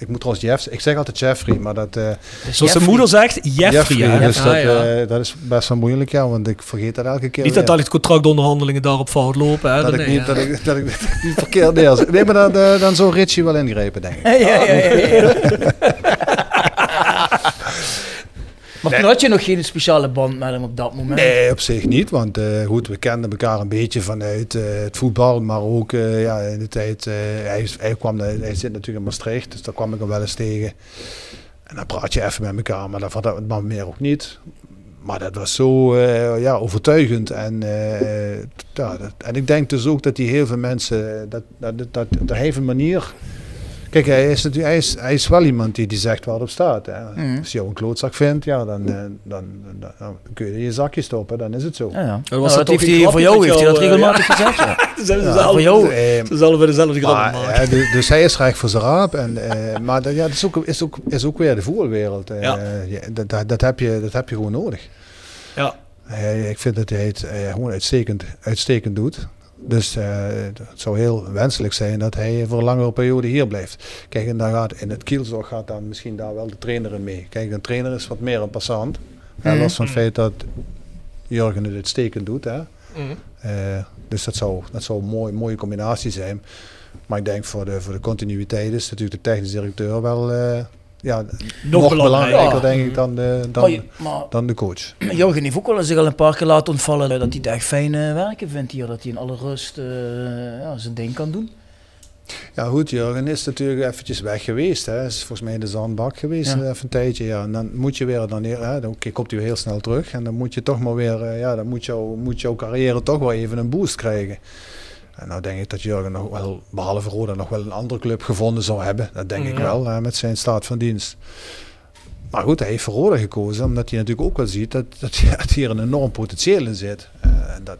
Ik moet trouwens Jeff, ik zeg altijd Jeffrey, maar dat... eh, Zoals zijn moeder zegt, Jeffrey. ja. dus dat, ja. eh, dat is best wel moeilijk, ja, want ik vergeet dat elke keer Niet weer. dat al die contractonderhandelingen daarop fout lopen. Hè? dat, Dan ik nee, niet, ja. dat, ik, dat ik dat ik niet verkeerd neerzet. Nee, maar dan, eh, dan zou Richie wel ingrepen, denk ik. Ja, ja, ja, ja, ja. Maar toen had je nog geen speciale band met hem op dat moment. Nee, op zich niet, want eh, goed, we kenden elkaar een beetje vanuit eh, het voetbal, maar ook eh, ja, in de tijd, hij, hij, kwam, hij zit natuurlijk in Maastricht, dus daar kwam ik hem wel eens tegen. En dan praat je even met elkaar, maar dat vond ik maar meer ook niet. Maar dat was zo ja, overtuigend. En, ja, dat, en ik denk dus ook dat die heel veel mensen, dat, dat, dat, dat, dat hij heeft een manier... Kijk, hij is, natuurlijk, hij, is, hij is wel iemand die, die zegt waar het op staat. Hè. Mhm. Als je jou een klootzak vindt, ja, dan, eh, dan, dan, dan kun je in je zakje stoppen, dan is het zo. Ja, ja. was Nou, dat dat toch heeft een hij, voor jou met heeft hij dat jou, eh, regelmatig gezegd. Ja. Ze zijn Ja, zelf- voor jou. Eh, Ze zullen we dezelfde maar, maken. dus, dus hij is recht voor zijn raap. En, eh, maar dat, ja, dat is, ook, is, ook, is ook weer de voetbalwereld. eh. Ja. Ja, dat, dat, dat, heb je, dat heb je gewoon nodig. Ja. Eh, ik vind dat hij het eh, gewoon uitstekend, uitstekend doet. Dus eh, het zou heel wenselijk zijn dat hij voor een langere periode hier blijft. Kijk, en dan gaat in het kielzorg gaat dan misschien daar wel de trainer in mee. Kijk, een trainer is wat meer een passant. Eh, Mhm. los van het feit dat Jurgen het uitstekend doet. Hè. Mhm. Eh, dus dat zou, dat zou een mooi, mooie combinatie zijn. Maar ik denk voor de, voor de continuïteit is natuurlijk de technisch directeur wel eh, ja, nog, belangrijker. belangrijker, Ja. denk ik, dan de, Maar, dan, je- maar dan de coach. Jurgen heeft ook wel zich al een paar keer laten ontvallen dat hij het echt fijn eh, werken vindt hier. Dat hij in alle rust eh, ja, zijn ding kan doen. Ja goed, Jurgen is natuurlijk eventjes weg geweest. Hij is volgens mij in de zandbak geweest Ja. eh, even een tijdje. Ja. En dan moet je weer, dan, hè, dan komt hij weer heel snel terug. En dan moet je toch maar weer, eh, ja, dan moet, jou, moet jouw carrière toch wel even een boost krijgen. En nou denk ik dat Jurgen nog wel, behalve Roda, nog wel een andere club gevonden zou hebben. Dat denk ik wel, hè, met zijn staat van dienst. Maar goed, hij heeft voor Roda gekozen, omdat hij natuurlijk ook wel ziet dat, dat, dat hier een enorm potentieel in zit. Eh, en dat,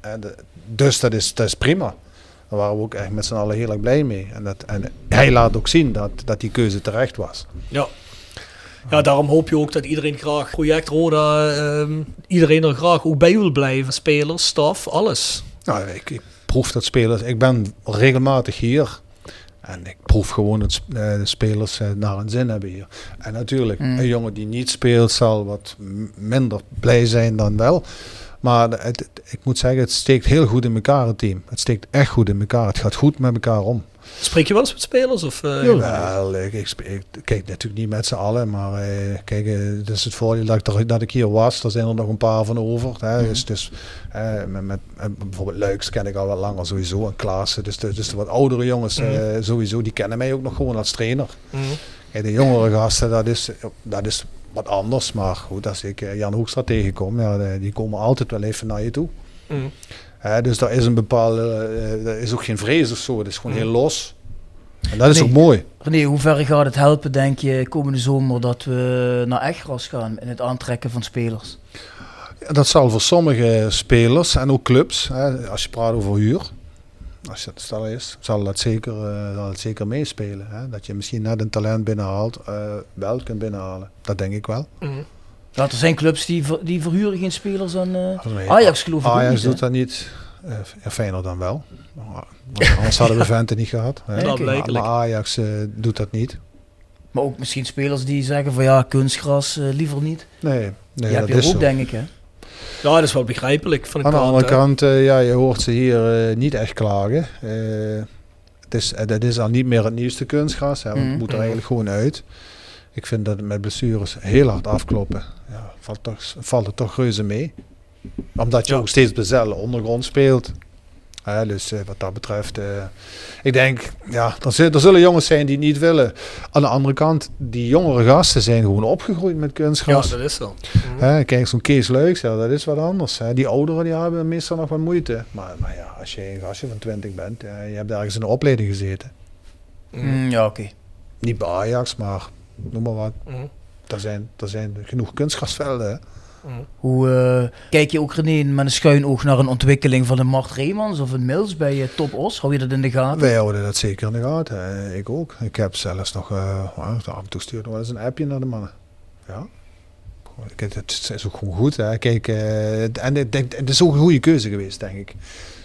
en de- dus dat is, dat is prima. Daar waren we ook echt met z'n allen heel erg blij mee. En, dat, en hij laat ook zien dat, dat die keuze terecht was. Ja. Ja, daarom hoop je ook dat iedereen graag project Roda, ehm, iedereen er graag ook bij wil blijven. Spelers, staf, alles. Nou, ik, ik proef dat spelers. Ik ben regelmatig hier. En ik proef gewoon dat eh, de spelers eh, naar een zin hebben hier. En natuurlijk, Mm. een jongen die niet speelt zal wat minder blij zijn dan wel. Maar het- ik moet zeggen, het steekt heel goed in elkaar, het team. Het steekt echt goed in elkaar. Het gaat goed met elkaar om. Spreek je wel eens met spelers? Of, eh, Jawel, ik, ik, kijk natuurlijk niet met z'n allen, maar eh, kijk, eh, het is het voordeel dat ik, er, dat ik hier was. Er zijn er nog een paar van over. Hè, dus, dus eh, met, met, bijvoorbeeld Luiks ken ik al wat langer sowieso, en Klaassen. Dus de, dus de wat oudere jongens eh, sowieso, die kennen mij ook nog gewoon als trainer. Mhm. Kijk, de jongere gasten, dat is, dat is wat anders. Maar goed, als ik Jan Hoekstra tegenkom, ja, die komen altijd wel even naar je toe. Mhm. Hè, dus daar is een bepaalde, eh, er is ook geen vrees of zo. Het is gewoon Mhm. heel los. En dat is ook mooi. René, hoe ver gaat het helpen, denk je, komende zomer dat we naar Echtgras gaan in het aantrekken van spelers? Dat zal voor sommige spelers en ook clubs, hè, als je praat over huur, als dat stel is, zal dat zeker, eh, zal het zeker meespelen. Hè? Dat je misschien net een talent binnenhaalt, eh, wel kunt binnenhalen. Dat denk ik wel. Mhm. Ja, er zijn clubs die, ver- die verhuren geen spelers aan eh, Ajax geloof ik Ajax niet, doet dat niet. Eh ja, Feyenoord dan wel. Maar, anders hadden we Vente niet gehad. Hè. Ja, maar, Ajax eh, doet dat niet. Maar ook misschien spelers die zeggen van ja, kunstgras liever niet. Nee, nee Die dat heb je is ook, zo. denk ik, hè? Ja, dat is wel begrijpelijk. Van Aan de andere kant, ja, je hoort ze hier niet echt klagen. Eh, het is, dat is al niet meer het nieuwste kunstgras. Hè, want. Het moet er eigenlijk gewoon uit. Ik vind dat het met blessures heel hard afkloppen. Ja, valt, toch, valt het toch reuze mee. Omdat je Ja. ook steeds op dezelfde ondergrond speelt. Hè, dus eh, wat dat betreft, eh, ik denk, ja, er, zul- er zullen jongens zijn die het niet willen. Aan de andere kant, die jongere gasten zijn gewoon opgegroeid met Ja, kunstgras. dat is zo. Hè, kijk, zo'n Kees Luiks, ja, dat is wat anders. Hè. Die ouderen die hebben meestal nog wat moeite. Maar, maar ja, als je een gastje van 20 bent, ja, je hebt ergens in de opleiding gezeten. Mm, ja, oké. Niet bij Ajax, maar noem maar wat. Mhm. Er zijn, er zijn genoeg kunstgrasvelden. Hè. Hoe eh, kijk je ook René met een schuin oog naar een ontwikkeling van een Mart Reemans of een Mills bij eh, Top Os? Hou je dat in de gaten? Wij houden dat zeker in de gaten. hè. Ik ook. Ik heb zelfs nog, eh, af en toe stuur nog wel eens een appje naar de mannen. Ja. Kijk, Het is ook gewoon goed. Hè. Kijk, eh, en ik denk, het is ook een goede keuze geweest, denk ik.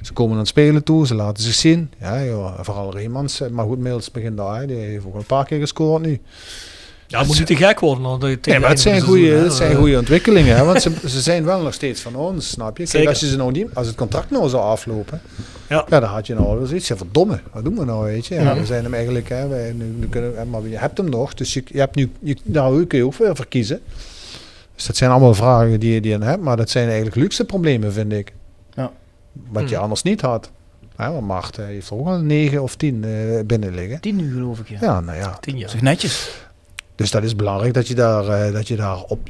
Ze komen aan het spelen toe, ze laten zich zien. Ja, joh, vooral Reemans. Maar goed, Mills begint daar. Die heeft ook een paar keer gescoord nu. Ja, het moet niet te gek worden. tegen Nee, maar het zijn goede, het zijn goede ontwikkelingen. Hè? Want ze, ze zijn wel nog steeds van ons, snap je? Kijk, als, je ze nou niet, als het contract nou zou aflopen, Ja. ja. dan had je nou wel zoiets. Ja, verdomme, wat doen we nou, weet je? Ja, Ja. We zijn hem eigenlijk, hè, wij, nu, nu kunnen, maar je hebt hem nog, dus je, je hebt nu, je, nou, kun je ook weer verkiezen. Dus dat zijn allemaal vragen die, je- die je dan hebt, maar dat zijn eigenlijk luxe problemen, vind ik. Ja. Wat je Hmm. anders niet had. Hè, want Mart eh, heeft er ook al negen of tien eh, binnen liggen. Tien nu geloof ik, ja. Ja, nou ja. Tien jaar. Zeg netjes. Dus dat is belangrijk dat je daar, eh, dat je daar op.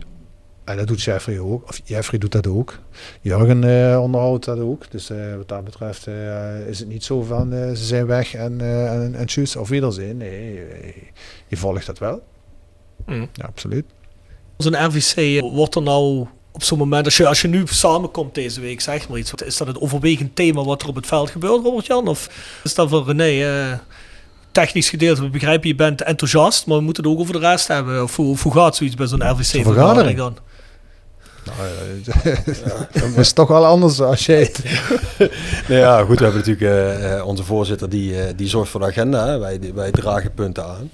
En dat doet Jeffrey ook. Of Jeffrey doet dat ook. Jurgen eh, onderhoudt dat ook. Dus eh, wat dat betreft is het niet zo van ze zijn weg en, en, en tjus, of wiederzien. Nee, eh, je volgt dat wel. Mhm. Ja, absoluut. Zo'n RVC, wordt er nou op zo'n moment, als je, als je nu samenkomt deze week, zeg maar iets, is dat het overwegend thema wat er op het veld gebeurt, Robert-Jan? Of is dat voor René, technisch gedeelte, we begrijpen je bent enthousiast, maar we moeten het ook over de rest hebben. Of hoe, of hoe gaat zoiets bij zo'n RVC-vergadering dan? Nou, eh, dat is toch wel anders als jij het. Nou ja, goed, we hebben natuurlijk eh, eh, onze voorzitter die, eh, die zorgt voor de agenda. Hè. Wij, wij dragen punten aan.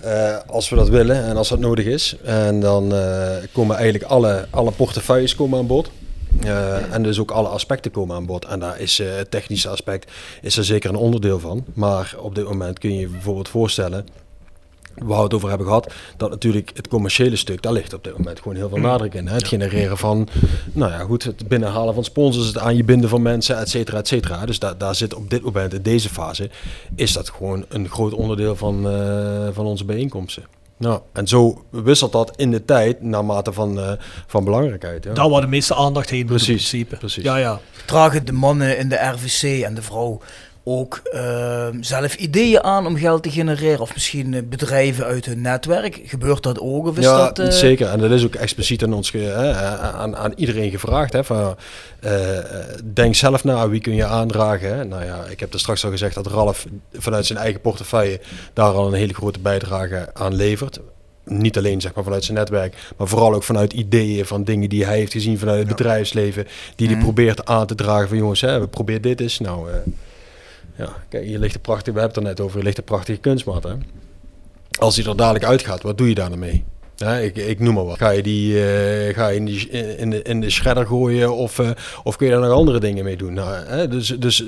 Eh, als we dat willen en als dat nodig is. En dan eh, komen eigenlijk alle, alle portefeuilles komen aan bod. Eh, en dus ook alle aspecten komen aan bod. En daar is eh, het technische aspect is er zeker een onderdeel van. Maar op dit moment kun je je bijvoorbeeld voorstellen waar we het over hebben gehad, dat natuurlijk het commerciële stuk, daar ligt op dit moment gewoon heel veel nadruk in. Hè? Het genereren van, nou ja goed, het binnenhalen van sponsors, het aan je binden van mensen, et cetera, et cetera. Dus daar, daar zit op dit moment, in deze fase, is dat gewoon een groot onderdeel van, eh, van onze bijeenkomsten. Nou, en zo wisselt dat in de tijd naarmate van, eh, van belangrijkheid. Ja. Daar waar de meeste aandacht heen moet in Precies, principe. precies. Ja, ja. Dragen de mannen in de RVC en de vrouw ook eh, zelf ideeën aan om geld te genereren? Of misschien eh, bedrijven uit hun netwerk? Gebeurt dat ook? Of is ja, dat, eh, zeker. En dat is ook expliciet aan ons, hè, aan, aan iedereen gevraagd. Hè, van, eh, denk zelf na, wie kun je aandragen. Hè? Nou ja, ik heb er straks al gezegd dat Ralf vanuit zijn eigen portefeuille daar al een hele grote bijdrage aan levert. Niet alleen zeg maar, vanuit zijn netwerk, maar vooral ook vanuit ideeën van dingen die hij heeft gezien vanuit het bedrijfsleven. Die hij Mhm. probeert aan te dragen van jongens, hè, we proberen dit eens. Nou, eh, ja, kijk, hier ligt we hebben het er net over, hier ligt een prachtige kunstmat. Hè? Als die er dadelijk uitgaat, wat doe je daar dan mee? Ik, ik noem maar wat. Ga je die, eh, ga je in, die in, de, in de shredder gooien of, eh, of kun je daar nog andere dingen mee doen? Nou, hè, dus, dus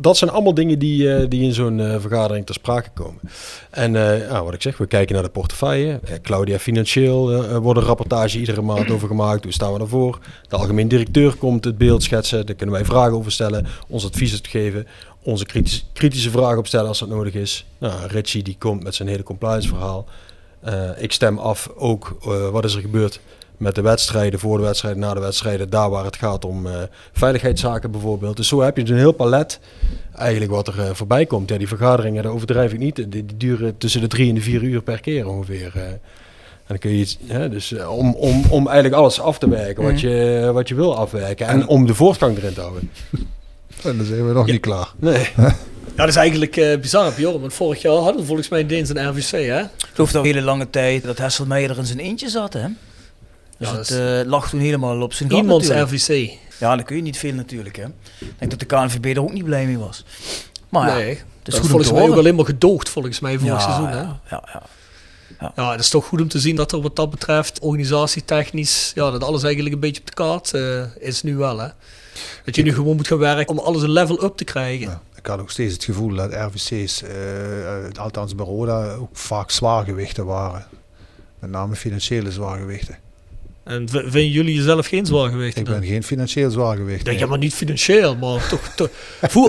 dat zijn allemaal dingen die, eh, die in zo'n vergadering ter sprake komen. En wat ik zeg, we kijken naar de portefeuille. Claudia Financieel wordt een rapportage iedere maand over gemaakt. Hoe staan we daarvoor? De algemeen directeur komt het beeld schetsen. Daar kunnen wij vragen over stellen, ons advies geven, onze kritische, kritische vragen opstellen als dat nodig is. Nou, Richie die komt met zijn hele compliance verhaal. Eh, ik stem af ook eh, wat is er gebeurd met de wedstrijden, voor de wedstrijden, na de wedstrijden, daar waar het gaat om eh, veiligheidszaken bijvoorbeeld. Dus zo heb je dus een heel palet eigenlijk wat er voorbij komt. Ja, die vergaderingen, daar overdrijf ik niet, die, die duren tussen de drie en de vier uur per keer ongeveer. en dan kun je iets, hè, dus om, om, om eigenlijk alles af te werken wat, Mhm. je, wat je wil afwerken en om de voortgang erin te houden. En dan zijn we nog niet klaar. Nee. Ja, dat is eigenlijk eh, bizar, Bjorn. Want vorig jaar hadden we volgens mij Deens een RVC, hè? Geloof dat een hele lange tijd dat Hesselmeijer er in zijn eentje zat, hè? Dus Ja, het eh, lag toen helemaal op zijn gat Iemands natuurlijk. RVC. Ja, dan kun je niet veel natuurlijk, hè. Ik denk dat de KNVB er ook niet blij mee was. Maar ja, nee, het is dat goed is volgens mij ook alleen maar gedoogd, volgens mij, vorig Ja, seizoen, hè? ja, ja, ja. Ja, het is toch goed om te zien dat er wat dat betreft, organisatietechnisch, ja, dat alles eigenlijk een beetje op de kaart eh, is nu wel, hè? Dat je nu gewoon moet gaan werken om alles een level up te krijgen. Ik had ook steeds het gevoel dat RVC's, eh, eh, althans bij Roda, ook vaak zwaargewichten waren. Met name financiële zwaargewichten. En vinden jullie jezelf geen zwaargewicht? Ik ben geen financieel zwaargewicht. Ja, ja, maar niet financieel, maar toch, toch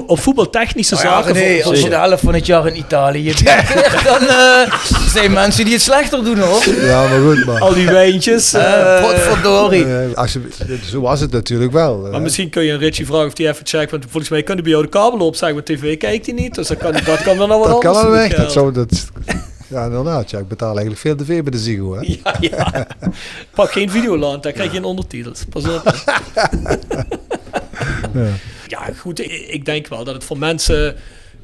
op voetbaltechnische ja, zaken. nee, voor- als je de helft van het jaar in Italië bent, dan eh, zijn mensen die het slechter doen, hoor. Ja, maar goed, maar... Al die wijntjes. Eh, eh, potverdorie. Als je, zo was het natuurlijk wel. Maar misschien kun je een Richie vragen of die even checkt. Want volgens mij kan hij bij jou de kabel opzeggen, maar tv kijkt hij niet. Dus dat kan, dat kan wel nog wat dat kan anders wel weg. Dat zou, dat, ja, inderdaad. Ja, ik betaal eigenlijk veel te veel bij de Ziggo. Hè? Ja, ja. Pak geen videoland, daar krijg je een ondertitels. Pas op. Ja. Ja, goed. Ik, ik denk wel dat het voor mensen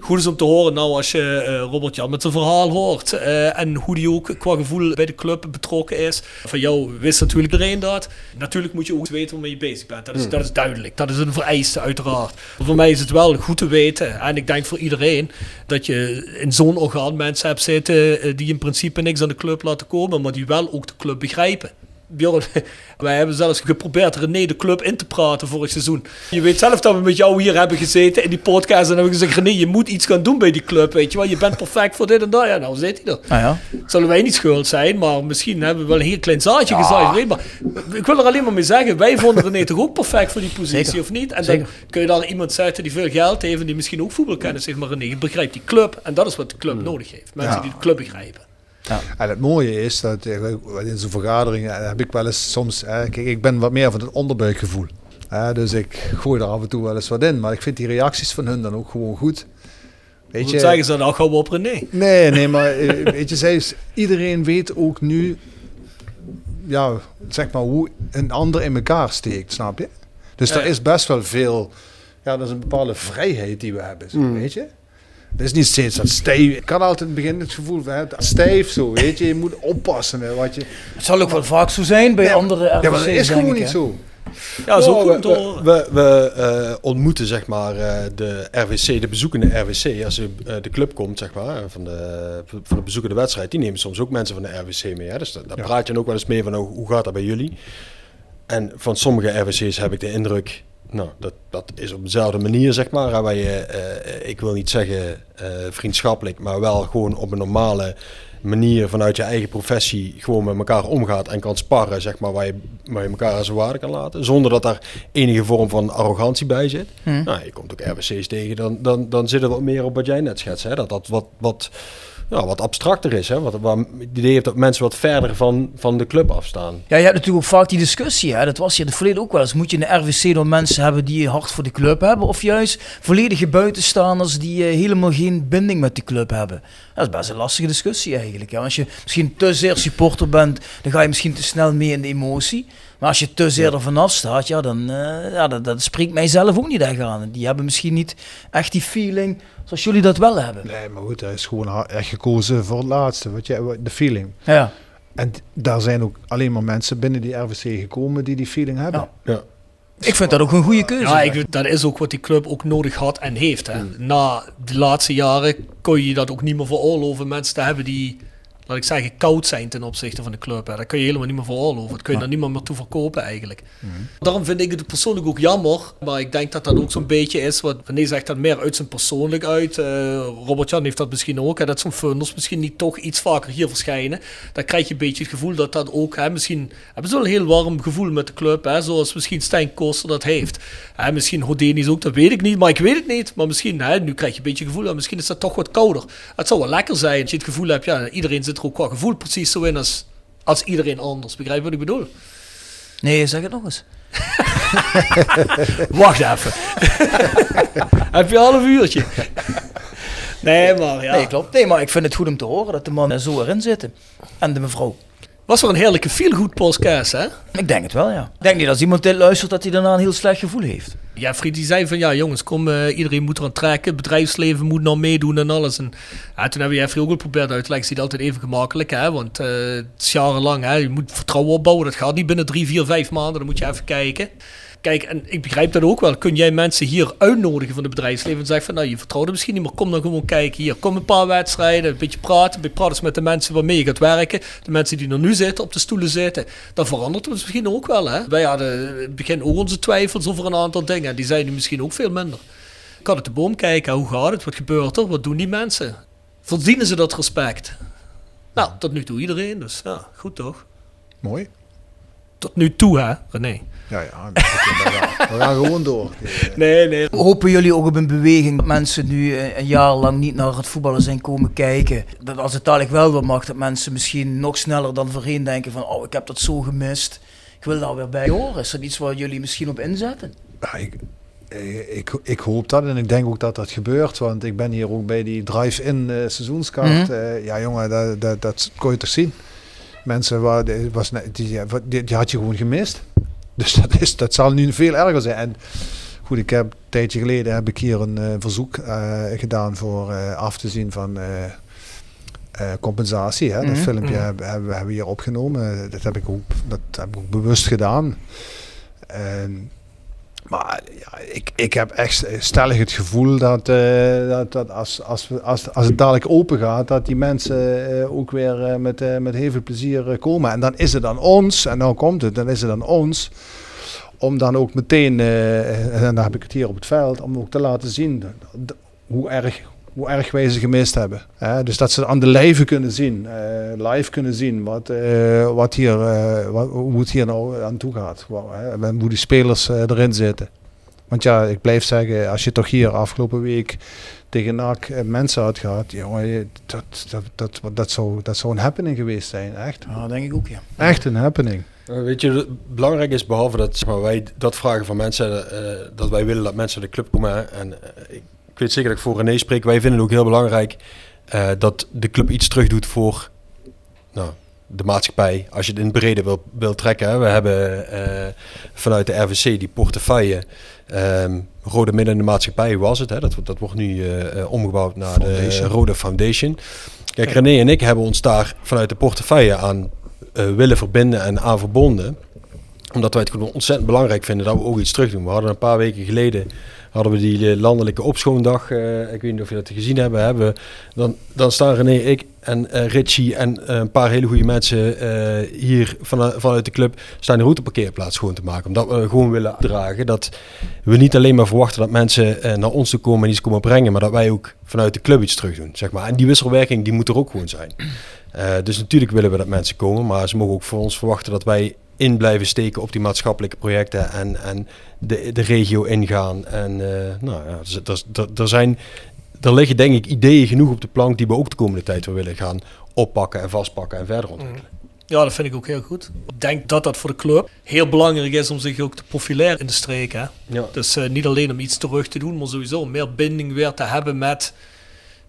goed is om te horen. Nou, als je eh, Robert Jan met zijn verhaal hoort. eh, en hoe die ook qua gevoel bij de club betrokken is. Van jou wist natuurlijk iedereen dat. Natuurlijk moet je ook weten waarmee je bezig bent. Dat is, Hmm. dat is duidelijk. Dat is een vereiste, uiteraard. Maar voor mij is het wel goed te weten. En ik denk voor iedereen dat je in zo'n orgaan mensen hebt zitten. eh, die in principe niks aan de club laten komen. Maar die wel ook de club begrijpen. Bjorn, wij hebben zelfs geprobeerd René de club in te praten vorig seizoen. Je weet zelf dat we met jou hier hebben gezeten in die podcast en hebben we gezegd, René, je moet iets gaan doen bij die club, weet je wel. Je bent perfect voor dit en dat. Ja, nou zit hij er. Nou ja. Zullen wij niet schuld zijn, maar misschien hebben we wel een heel klein zaadje gezaaid. Weet je, Maar ik wil er alleen maar mee zeggen, wij vonden René toch ook perfect voor die positie, Zeker. of niet? En Zeker. dan kun je daar iemand zetten die veel geld heeft en die misschien ook voetbalkennis heeft, maar René begrijpt die club en dat is wat de club nodig heeft. Mensen Ja. die de club begrijpen. En het mooie is dat eh, in zo'n vergaderingen eh, heb ik wel eens soms. eh, kijk, ik ben wat meer van het onderbuikgevoel. Dus ik gooi er af en toe wel eens wat in. Maar ik vind die reacties van hun dan ook gewoon goed. Weet je, zeggen ze dan? Gaan we op René. Nee, nee, maar weet je, zij is, iedereen weet ook nu, ja, zeg maar, hoe een ander in elkaar steekt, snap je? Dus Ja, er ja. is best wel veel, ja, dat is een bepaalde vrijheid die we hebben, zo, Mm. weet je? Het is niet steeds dat stijf. Ik had altijd in het begin het gevoel van hè, stijf zo, weet je. Je moet oppassen met wat je... Het zal ook wel vaak zo zijn bij andere RVC's, Ja, maar dat is gewoon ik, niet zo. Ja, zo Nou, komt we, we, we, eh, ontmoeten zeg maar eh, de RWC, de bezoekende RWC. Als je, eh, de club komt zeg maar, van de, van de bezoekende wedstrijd, die nemen soms ook mensen van de RWC mee. Hè? Dus da- daar Ja. praat je dan ook wel eens mee van oh, hoe gaat dat bij jullie? En van sommige RWC's heb ik de indruk, nou, dat, dat is op dezelfde manier zeg maar. Waar je, eh, ik wil niet zeggen eh, vriendschappelijk, maar wel gewoon op een normale manier vanuit je eigen professie gewoon met elkaar omgaat en kan sparren, zeg maar, waar je, waar je elkaar aan zijn waarde kan laten. Zonder dat daar enige vorm van arrogantie bij zit. Hm. Nou, je komt ook RWC's tegen, dan, dan, dan zit er wat meer op wat jij net schetst. Hè? Dat dat wat, wat, ja, wat abstracter is. Hè? Wat, waar, het idee heeft dat mensen wat verder van, van de club afstaan. Ja, je hebt natuurlijk ook vaak die discussie. Hè? Dat was hier in het verleden ook wel eens. Moet je de RWC dan mensen hebben die hard voor de club hebben? Of juist volledige buitenstaanders die eh, helemaal geen binding met de club hebben? Dat is best een lastige discussie eigenlijk. Hè? Als je misschien te zeer supporter bent, dan ga je misschien te snel mee in de emotie. Maar als je te zeer er vanaf staat, ja, dan eh, ja, dat, dat spreekt mij zelf ook niet echt aan. Die hebben misschien niet echt die feeling zoals jullie dat wel hebben. Nee, maar goed, hij is gewoon echt gekozen voor het laatste, wat je, de feeling. Ja. En daar zijn ook alleen maar mensen binnen die RVC gekomen die die feeling hebben. Ja. Ik vind dat ook een goede keuze. Ja, ik, dat is ook wat die club ook nodig had en heeft. Hè. Na de laatste jaren kon je dat ook niet meer veroorloven. Mensen te hebben die, laat ik zeggen, koud zijn ten opzichte van de club. Hè. Dat kun je helemaal niet meer veroorloven. Dat kun je daar niemand meer toe verkopen eigenlijk. Daarom vind ik het persoonlijk ook jammer. Maar ik denk dat dat ook zo'n beetje is. Wat René zegt dat meer uit zijn persoonlijk uit. Eh, Robert-Jan heeft dat misschien ook. Hè, dat zo'n funders misschien niet toch iets vaker hier verschijnen. Dan krijg je een beetje het gevoel dat dat ook... Hè, misschien hebben ze wel een heel warm gevoel met de club. Hè, zoals misschien Stijn Koster dat heeft. Hè, misschien Hodenis ook, dat weet ik niet. Maar ik weet het niet. Maar misschien, hè, nu krijg je een beetje het gevoel... misschien is dat toch wat kouder. Het zou wel lekker zijn als je het gevoel hebt... Ja, iedereen zit er ook qua gevoel precies zo in als, als iedereen anders. Begrijp je wat ik bedoel? Nee, zeg het nog eens. Wacht even. Heb je al een uurtje? Nee, maar ja. Nee, klopt. Nee, maar ik vind het goed om te horen dat de mannen zo erin zitten. En de mevrouw. Was wel een heerlijke feel-good podcast, hè? Ik denk het wel, ja. Ik denk niet als iemand dit luistert dat hij daarna een heel slecht gevoel heeft. Ja, Fried die zei van ja jongens, kom, eh, iedereen moet eraan trekken. Het bedrijfsleven moet nou meedoen en alles. En ja, toen hebben we Jeffrey ook geprobeerd uit te leggen. Het is altijd even gemakkelijk, hè? Want eh, het is jarenlang, hè? Je moet vertrouwen opbouwen. Dat gaat niet binnen drie, vier, vijf maanden. Dan moet je even kijken. Kijk, en ik begrijp dat ook wel. Kun jij mensen hier uitnodigen van het bedrijfsleven en zeggen van nou, je vertrouwt er misschien niet, maar kom dan gewoon kijken. Hier, kom een paar wedstrijden, een beetje praten. Een beetje praten eens met de mensen waarmee je gaat werken. De mensen die er nu zitten, op de stoelen zitten. Dan verandert het misschien ook wel, hè? Wij hadden in het begin ook onze twijfels over een aantal dingen. Die zijn nu misschien ook veel minder. Ik had het de boom kijken. Hoe gaat het? Wat gebeurt er? Wat doen die mensen? Verdienen ze dat respect? Nou, tot nu toe iedereen. Dus ja, goed toch? Mooi. Tot nu toe, hè, René? Ja, ja. We gaan, gewoon door. Nee, nee. Hopen jullie ook op een beweging dat mensen nu eh, een jaar lang niet naar het voetballen zijn komen kijken? Dat als het dadelijk wel weer mag, dat mensen misschien nog sneller dan voorheen denken van oh, ik heb dat zo gemist. Ik wil daar weer bij horen. Is dat iets waar jullie misschien op inzetten? Ja, ik, ik, ik hoop dat en ik denk ook dat dat gebeurt. Want ik ben hier ook bij die drive-in eh, seizoenskaart. Mhm. Eh, ja, jongen, dat, dat, dat kon je toch zien. Mensen, waar, was, die, die had je gewoon gemist. Dus dat, is, dat zal nu veel erger zijn. En goed, ik heb een tijdje geleden heb ik hier een eh, verzoek eh, gedaan voor eh, af te zien van compensatie. Hè? Mhm, Dat filmpje mhm. hebben, hebben, hebben we hier opgenomen. Dat heb ik ook, dat heb ik ook bewust gedaan. En, maar ja, ik, ik heb echt stellig het gevoel dat, eh, dat, dat als, als, als, als het dadelijk open gaat, dat die mensen eh, ook weer eh, met, met heel veel plezier komen. En dan is het aan ons, en nou komt het, dan is het aan ons om dan ook meteen, en dan heb ik het hier op het veld, om ook te laten zien hoe erg, hoe erg wij ze gemist hebben. Hè? dus dat ze aan de lijve kunnen zien, eh, live kunnen zien wat, eh, wat hier, eh, wat, hoe het hier nou aan toe gaat. Wa- hè, en hoe die spelers erin zitten. Want ja, ik blijf zeggen, als je toch hier afgelopen week tegen NAC mensen uitgaat, jongen, dat, dat, dat, dat, zou, dat zou een happening geweest zijn, echt. Ja, denk ik ook, ja. Echt een happening. Weet je, het belangrijk is behalve dat zeg maar, wij dat vragen van mensen, eh, dat wij willen dat mensen naar de club komen. En ik, ik weet zeker dat ik voor René spreek. Wij vinden het ook heel belangrijk eh, dat de club iets terug doet voor nou, de maatschappij. Als je het in het brede wil, wil trekken. Hè. We hebben eh, vanuit de RVC die portefeuille. ehm, Rode Midden in de Maatschappij, was het? Hè? Dat, wordt- dat wordt nu eh, omgebouwd naar de. Rode Foundation. Kijk, René en ik hebben ons daar vanuit de portefeuille aan willen verbinden en aan verbonden. Omdat wij het gewoon ontzettend belangrijk vinden dat we ook iets terug doen. We hadden een paar weken geleden hadden we die eh, landelijke opschoondag. eh, ik weet niet of je dat gezien hebben. hebben dan, dan staan René, ik en eh, Richie en een paar hele goede mensen hier vanuit, vanuit de club staan de routeparkeerplaats schoon te maken. Omdat we gewoon willen dragen dat we niet alleen maar verwachten dat mensen naar ons toe komen en iets komen brengen, maar dat wij ook vanuit de club iets terug doen. Zeg maar. En die wisselwerking die moet er ook gewoon zijn. Dus natuurlijk willen we dat mensen komen, maar ze mogen ook voor ons verwachten dat wij in blijven steken op die maatschappelijke projecten en, en de, de regio ingaan. En uh, nou ja, er, er, er, zijn, er liggen denk ik ideeën genoeg op de plank die we ook de komende tijd weer willen gaan oppakken en vastpakken en verder ontwikkelen. Ja, dat vind ik ook heel goed. Ik denk dat dat voor de club heel belangrijk is om zich ook te profileren in de streek. Hè? Ja. Dus uh, niet alleen om iets terug te doen, maar sowieso meer binding weer te hebben met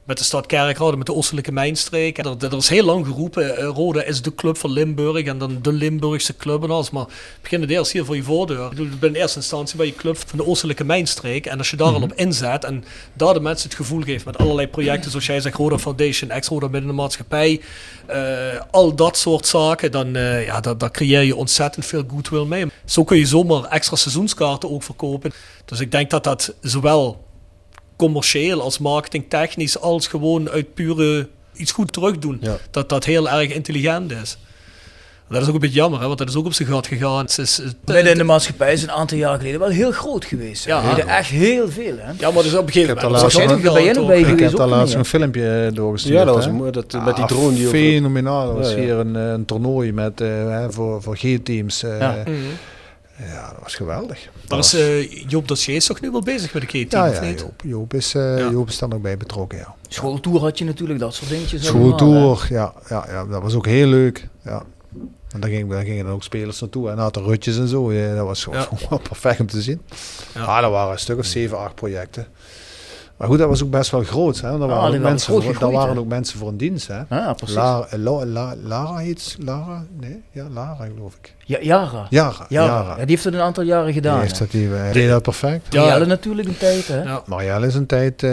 met de stad Kerkrade, met de Oostelijke Mijnstreek. Er, er is heel lang geroepen, uh, Roda is de club van Limburg en dan de Limburgse club en alles. Maar begin het eerst hier voor je voordeur. Ik bedoel, in eerste instantie bij je club van de Oostelijke Mijnstreek. En als je daar al op inzet en daar de mensen het gevoel geeft met allerlei projecten, zoals jij zegt, Roda Foundation, ex-Roda binnen de maatschappij, uh, al dat soort zaken, dan uh, ja, daar, daar creëer je ontzettend veel goodwill mee. Zo kun je zomaar extra seizoenskaarten ook verkopen. Dus ik denk dat dat zowel commercieel als marketingtechnisch als gewoon uit pure iets goed terugdoen. Ja. Dat dat heel erg intelligent is. Dat is ook een beetje jammer, hè, want dat is ook op zijn gat gegaan. Het is, het, Midden in de maatschappij is een aantal jaar geleden wel heel groot geweest. Hè. Ja, ja. echt heel veel. Hè. Ja, maar dus op een gegeven Ik heb moment... Ik heb daar laatst een filmpje eh, doorgestuurd. Ja, dat was een mooi, dat, met die Ah, drone die. Fenomenaal. Er was Ja, ja. hier een, eh, een toernooi met, eh, voor, voor G-teams. eh, Ja. Ja. Dat was geweldig. Maar Dat is was- eh, Joop Dossier is toch nu wel bezig met de K-team, ja, of ja, niet? Joop, Joop, is, eh, Ja. Joop is daar nog bij betrokken, ja. Schooltour had je natuurlijk, dat soort dingetjes. Schooltour, ja, ja, ja, dat was ook heel leuk. Ja. En daar gingen, daar gingen dan ook spelers naartoe. En hadden rutjes en zo. Ja, dat was gewoon, Ja. perfect om te zien. Ja. Ja. dat waren een stuk of zeven, acht projecten. Maar goed, dat was ook best wel groot. Hè. Daar, die waren, ook mensen groot voor, waren hè. ook mensen voor een dienst. Hè. Ja, precies. Lara, eh, La- La- Lara heet Lara? Nee, ja, Lara geloof ik. Ja, Jara. Jara, Jara. Jara. Ja, die heeft het een aantal jaren Die gedaan. heeft hè. dat, die, deed dat perfect. Ja. Ja, natuurlijk een tijd. Hè. Ja. Marielle is een tijd eh,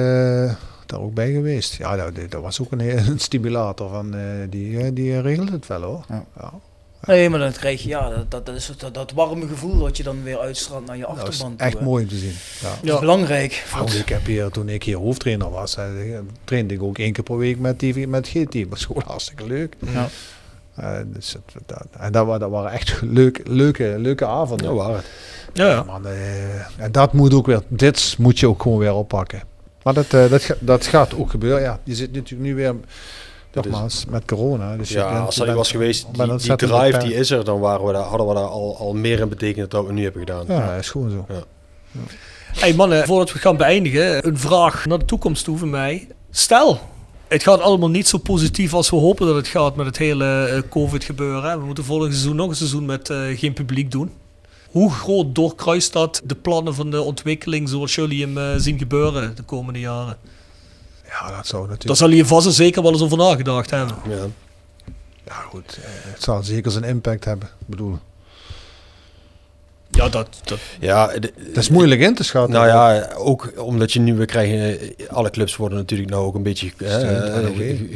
daar ook bij geweest. Ja, dat, dat was ook een, stimulator van, eh, die, die regelde het wel hoor. Ja. Ja. Nee, maar dan krijg je ja, dat, dat, dat, is dat, dat warme gevoel wat je dan weer uitstraalt naar je Dat is achterban. toe, echt hè. mooi om te zien. Ja. Dat is belangrijk. Want ik heb hier, toen ik hier hoofdtrainer was, trainde ik ook één keer per week met, die, met GT. Dat was gewoon hartstikke leuk. Ja. Eh, dus het, dat, en dat, wa- dat waren echt leuk, leuke, leuke avonden. Ja, waar het. Ja, ja. Man, eh, en dat moet ook weer, dit moet je ook gewoon weer oppakken. Maar dat, eh, dat, dat gaat ook gebeuren. Ja, je zit natuurlijk nu weer, nogmaals, met corona. Dus Ja, bent- als er bent- was geweest, die, drive die is er, dan waren we daar, hadden we daar al, al meer in betekend dan we nu hebben gedaan. Ja, dat is gewoon zo. Hey mannen, voordat we gaan beëindigen, een vraag naar de toekomst toe van mij. Stel, het gaat allemaal niet zo positief als we hopen dat het gaat met het hele eh, COVID-gebeuren. hè. We moeten volgend seizoen nog een seizoen met eh, geen publiek doen. Hoe groot doorkruist dat de plannen van de ontwikkeling zoals jullie hem eh, zien gebeuren de komende jaren? Ja, dat zou natuurlijk... Daar zal je vast en zeker wel eens over nagedacht hebben. Ja. Ja, goed. eh, het zal zeker zijn impact hebben. Ik bedoel, Ja, dat, dat, Ja, de- het is moeilijk in te schatten. Nou ja, ook omdat je nu weer krijgen, eh, alle clubs worden natuurlijk nou ook een beetje eh,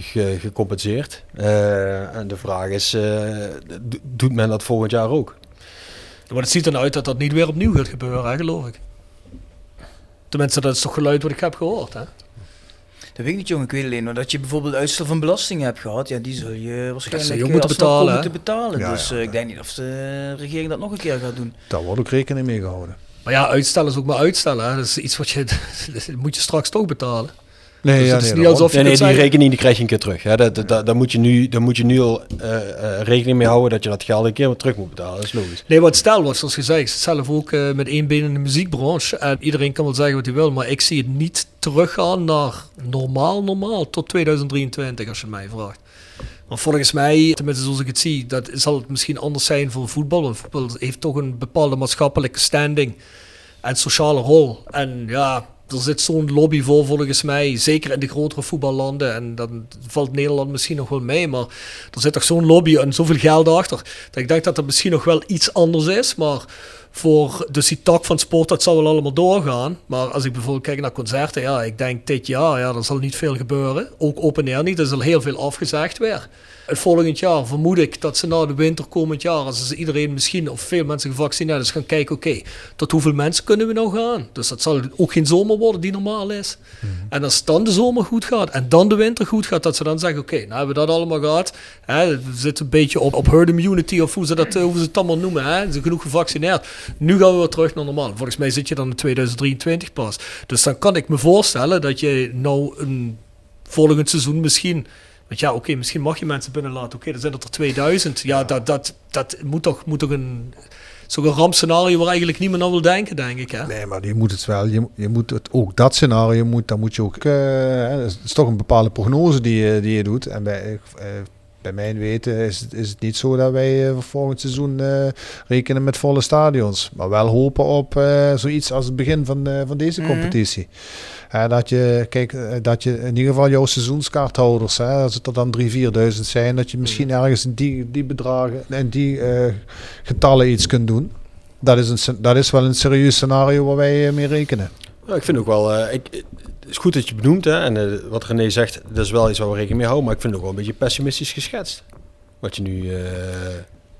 ge- gecompenseerd. Eh, en de vraag is, eh, do- doet men dat volgend jaar ook? maar het ziet er nou uit dat dat niet weer opnieuw gaat gebeuren, hè, geloof ik. Tenminste, dat is toch geluid wat ik heb gehoord. Hè? Dat weet ik niet, jongen. Ik weet alleen maar dat je bijvoorbeeld uitstel van belastingen hebt gehad. Ja, die zul je waarschijnlijk je ook eh, moeten alsnog betalen, moeten betalen. Ja, dus ja, eh, ik denk niet of de regering dat nog een keer gaat doen. Daar wordt ook rekening mee gehouden. Maar ja, uitstellen is ook maar uitstellen. Hè. Dat is iets wat je, dat moet je straks toch betalen. Nee, Dus ja, het is nee, niet daarom. alsof je Nee, nee, kunt die zeggen- rekening die krijg je een keer terug. Hè. Dat, dat, dat- daar, moet je nu, daar moet je nu al eh, eh, rekening mee houden dat je dat geld een keer weer terug moet betalen. Dat is logisch. Nee, wat stel was, zoals gezegd, zelf ook eh, met één been in de muziekbranche. En iedereen kan wel zeggen wat hij wil, maar ik zie het niet teruggaan naar normaal, normaal, tot 2023, als je het mij vraagt. Maar volgens mij, tenminste zoals ik het zie, dat zal het misschien anders zijn voor voetbal. Want voetbal heeft toch een bepaalde maatschappelijke standing en sociale rol. En ja, er zit zo'n lobby voor volgens mij, zeker in de grotere voetballanden. En dan valt Nederland misschien nog wel mee, maar er zit toch zo'n lobby en zoveel geld achter. Dat ik denk dat het misschien nog wel iets anders is, maar voor dus die tak van sport, dat zal wel allemaal doorgaan. Maar als ik bijvoorbeeld kijk naar concerten, ja, ik denk dit jaar, ja, er zal niet veel gebeuren. Ook open air niet, er is al heel veel afgezegd weer. Het volgend jaar vermoed ik dat ze na de winter komend jaar, als ze iedereen misschien of veel mensen gevaccineerd is, gaan kijken, oké, tot hoeveel mensen kunnen we nou gaan? Dus dat zal ook geen zomer worden die normaal is. En als dan de zomer goed gaat en dan de winter goed gaat, dat ze dan zeggen, oké, nou hebben we dat allemaal gehad. Hè, we zitten een beetje op, op herd immunity of hoe ze, dat, eh, hoe ze het allemaal noemen. Hè? Ze zijn genoeg gevaccineerd. Nu gaan we weer terug naar normaal. Volgens mij zit je dan in 2023 pas. Dus dan kan ik me voorstellen dat je nou een volgend seizoen misschien Want ja, oké, misschien mag je mensen binnenlaten. Oké, dan zijn het er 2000. Ja, dat, dat, dat moet toch, moet toch een... Zo'n rampscenario waar eigenlijk niemand aan wil denken, denk ik. Hè? Nee, maar je moet het wel. Je, je moet het ook dat scenario moet, dan moet je ook. eh, het is toch een bepaalde prognose die je, die je doet. En bij, eh, bij mijn weten is het, is het niet zo dat wij eh, voor volgend seizoen eh, rekenen met volle stadions. Maar wel hopen op eh, zoiets als het begin van, eh, van deze Mhm. competitie. Eh, dat je, kijk, eh, dat je in ieder geval jouw seizoenskaarthouders, hè, als het er dan 3.000, 4.000 zijn, dat je misschien ergens in die, die bedragen en die eh, getallen iets kunt doen. Dat is, een, dat is wel een serieus scenario waar wij eh, mee rekenen. Ja, ik vind ook wel, eh, ik, is goed dat je benoemt, hè, en eh, wat René zegt, dat is wel iets waar we rekening mee houden, maar ik vind het ook wel een beetje pessimistisch geschetst. Wat je nu... eh,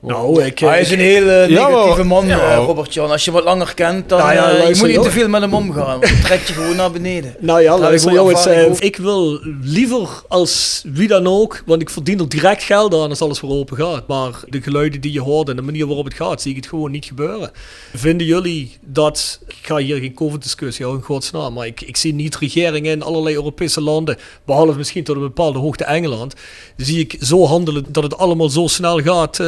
Nou, ik... Hij is een hele Ja, negatieve man, ja. eh, Robert-Jan. Als je wat langer kent, dan Nou ja, eh, je moet niet te veel met hem omgaan. Want trekt je gewoon naar beneden. Nou ja, luister jongens, eh, ik wil liever als wie dan ook, want ik verdien er direct geld aan als alles weer open gaat. Maar de geluiden die je hoort en de manier waarop het gaat, zie ik het gewoon niet gebeuren. Vinden jullie dat, ik ga hier geen COVID-discussie houden, in godsnaam, maar ik, ik zie niet regeringen in allerlei Europese landen, behalve misschien tot een bepaalde hoogte Engeland, zie ik zo handelen dat het allemaal zo snel gaat. eh,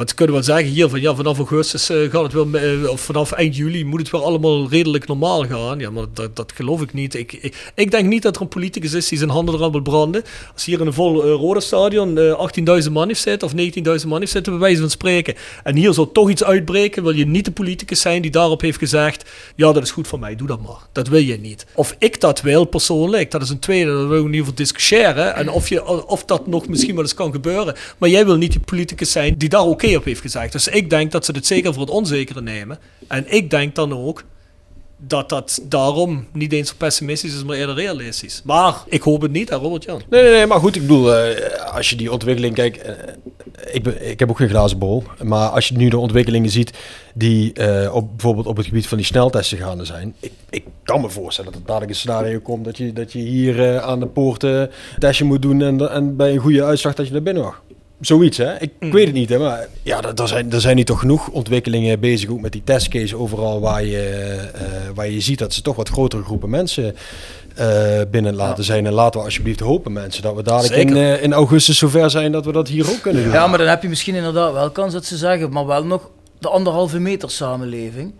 want we kunnen wel zeggen hier van ja, vanaf augustus eh, gaat het wel, eh, of vanaf eind juli moet het wel allemaal redelijk normaal gaan. Ja, maar dat, dat geloof ik niet. Ik, ik, denk niet dat er een politicus is die zijn handen eraan wil branden. Als hier in een vol eh, rode stadion eh 18.000 man heeft zitten of 19.000 man heeft zitten, bij wijze van spreken. En hier zou toch iets uitbreken, wil je niet de politicus zijn die daarop heeft gezegd, ja dat is goed voor mij, doe dat maar. Dat wil je niet. Of ik dat wil persoonlijk, dat is een tweede, daar wil ik in ieder geval discussiëren. En of, je, of dat nog misschien wel eens kan gebeuren. Maar jij wil niet die politicus zijn die daar oké op heeft gezegd. Dus ik denk dat ze het zeker voor het onzekere nemen. En ik denk dan ook dat dat daarom niet eens zo pessimistisch is, maar eerder realistisch. Maar ik hoop het niet, Robert Jan. Nee, nee, nee, maar goed, ik bedoel, eh, als je die ontwikkeling kijkt, eh, ik, ik heb ook geen glazen bol, maar als je nu de ontwikkelingen ziet die eh, op, bijvoorbeeld op het gebied van die sneltesten gaande zijn, ik, ik kan me voorstellen dat er dadelijk een scenario komt dat je, dat je hier aan de poorten testje moet doen en, en bij een goede uitslag dat je naar binnen mag. Zoiets, hè? Ik, ik weet het niet, hè? Maar ja, er, er zijn, er zijn nu toch genoeg ontwikkelingen bezig, ook met die testcase overal, waar je, eh, waar je ziet dat ze toch wat grotere groepen mensen eh, binnen laten zijn. En laten we alsjeblieft hopen, mensen, dat we dadelijk in, eh, in augustus zover zijn dat we dat hier ook kunnen doen. Ja, maar dan heb je misschien inderdaad wel kans dat ze zeggen, maar wel nog de anderhalve meter samenleving.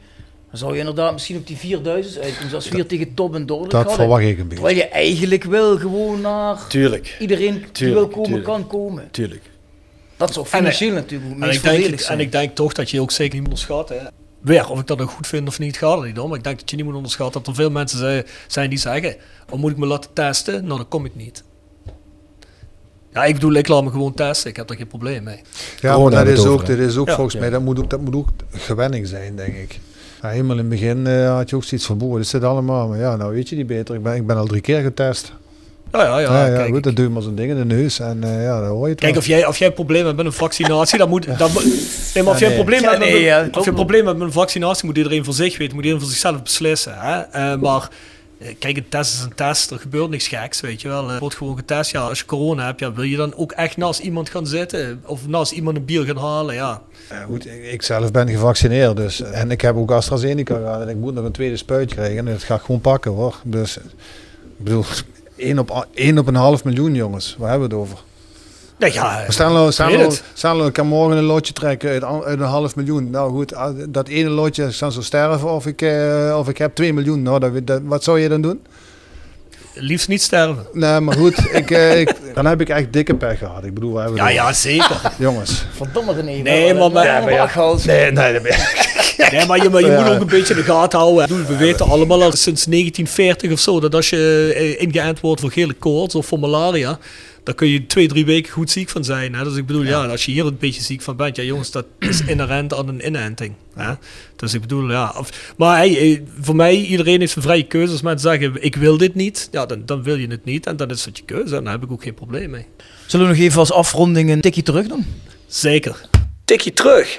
Dan zou je inderdaad misschien op die 4000 uitkomen, zoals we hier tegen Top en Dordrecht Dat hadden. verwacht ik een beetje. Terwijl je eigenlijk wil gewoon naar Tuurlijk. iedereen die wil komen, tuurlijk. kan komen. Tuurlijk. Dat zou En, financieel natuurlijk ook En ik, denk, en ik denk toch dat je ook zeker niet moet onderschatten. hè. Weer, of ik dat nou goed vind of niet, gaat er niet om. Maar ik denk dat je niet moet onderschatten dat er veel mensen zijn, die zeggen... Oh, moet ik me laten testen? Nou, dan kom ik niet. Ja, ik bedoel, ik laat me gewoon testen. Ik heb daar geen probleem mee. Ja, Corona maar dat is ook, dat is ook Ja. volgens Ja. mij, dat moet ook, dat moet ook gewenning zijn, denk ik. Ja, helemaal in het begin eh, had je ook zoiets van, boe, dit zit allemaal. Maar ja, nou weet je niet beter. Ik ben, ik ben al drie keer getest. Ja, ja, ja. Ja, ja, kijk, goed, dan doe je maar zo'n ding in de neus en eh, ja, dan hoor je het Kijk, wel. of jij, of jij een probleem hebt met een vaccinatie, dan moet... Dan, nee, maar of jij een nee. probleem Ja, hebt met, nee, ja, of hebt met een vaccinatie, moet iedereen voor zich weten. Moet iedereen voor zichzelf beslissen. Hè? Eh, maar... eh, Kijk, een test is een test. Er gebeurt niks geks, weet je wel. Er wordt gewoon getest. Ja, als je corona hebt, ja, wil je dan ook echt naast iemand gaan zitten? Of naast iemand een bier gaan halen? Ja. Ja, goed, ik, ik zelf ben gevaccineerd dus. En ik heb ook AstraZeneca gehad en ik moet nog een tweede spuit krijgen. En dat ga ik gewoon pakken hoor. Dus, ik bedoel, één op, één op een half miljoen jongens. Waar hebben we het over? Nee, ja, Maar Stel nou, stel weet nou, het. stel nou, ik kan morgen een lotje trekken uit, een half miljoen. Nou goed, ah, dat ene lotje ik zou zo sterven of ik, eh, of ik heb 2 miljoen. Nou, dat, dat- wat zou je dan doen? liefst niet sterven. Nee, maar goed, ik, eh, ik, dan heb ik echt dikke pech gehad. Ik bedoel, waar hebben we Ja, ja, zeker. Jongens. Verdomme René. Nee, maar- maar- ja, maar ja. Nee, nee, dat ben Nee, maar je, maar je Ja. moet ook een beetje in de gaten houden. Ik bedoel, We weten allemaal al sinds 1940 of zo dat als je eh, ingeënt wordt voor gele koorts of voor malaria, dan kun je twee, drie weken goed ziek van zijn. Hè? Dus ik bedoel, ja. als je hier een beetje ziek van bent, ja jongens, dat is inherent aan een inenting. Hè? Dus ik bedoel, ja. Of, maar hey, eh, voor mij, iedereen heeft een vrije keuze. Als mensen zeggen, ik wil dit niet, ja, dan, dan wil je het niet. En dan is het je keuze en daar heb ik ook geen probleem mee. Zullen we nog even als afronding een tikje terug doen? Zeker. Tikje terug.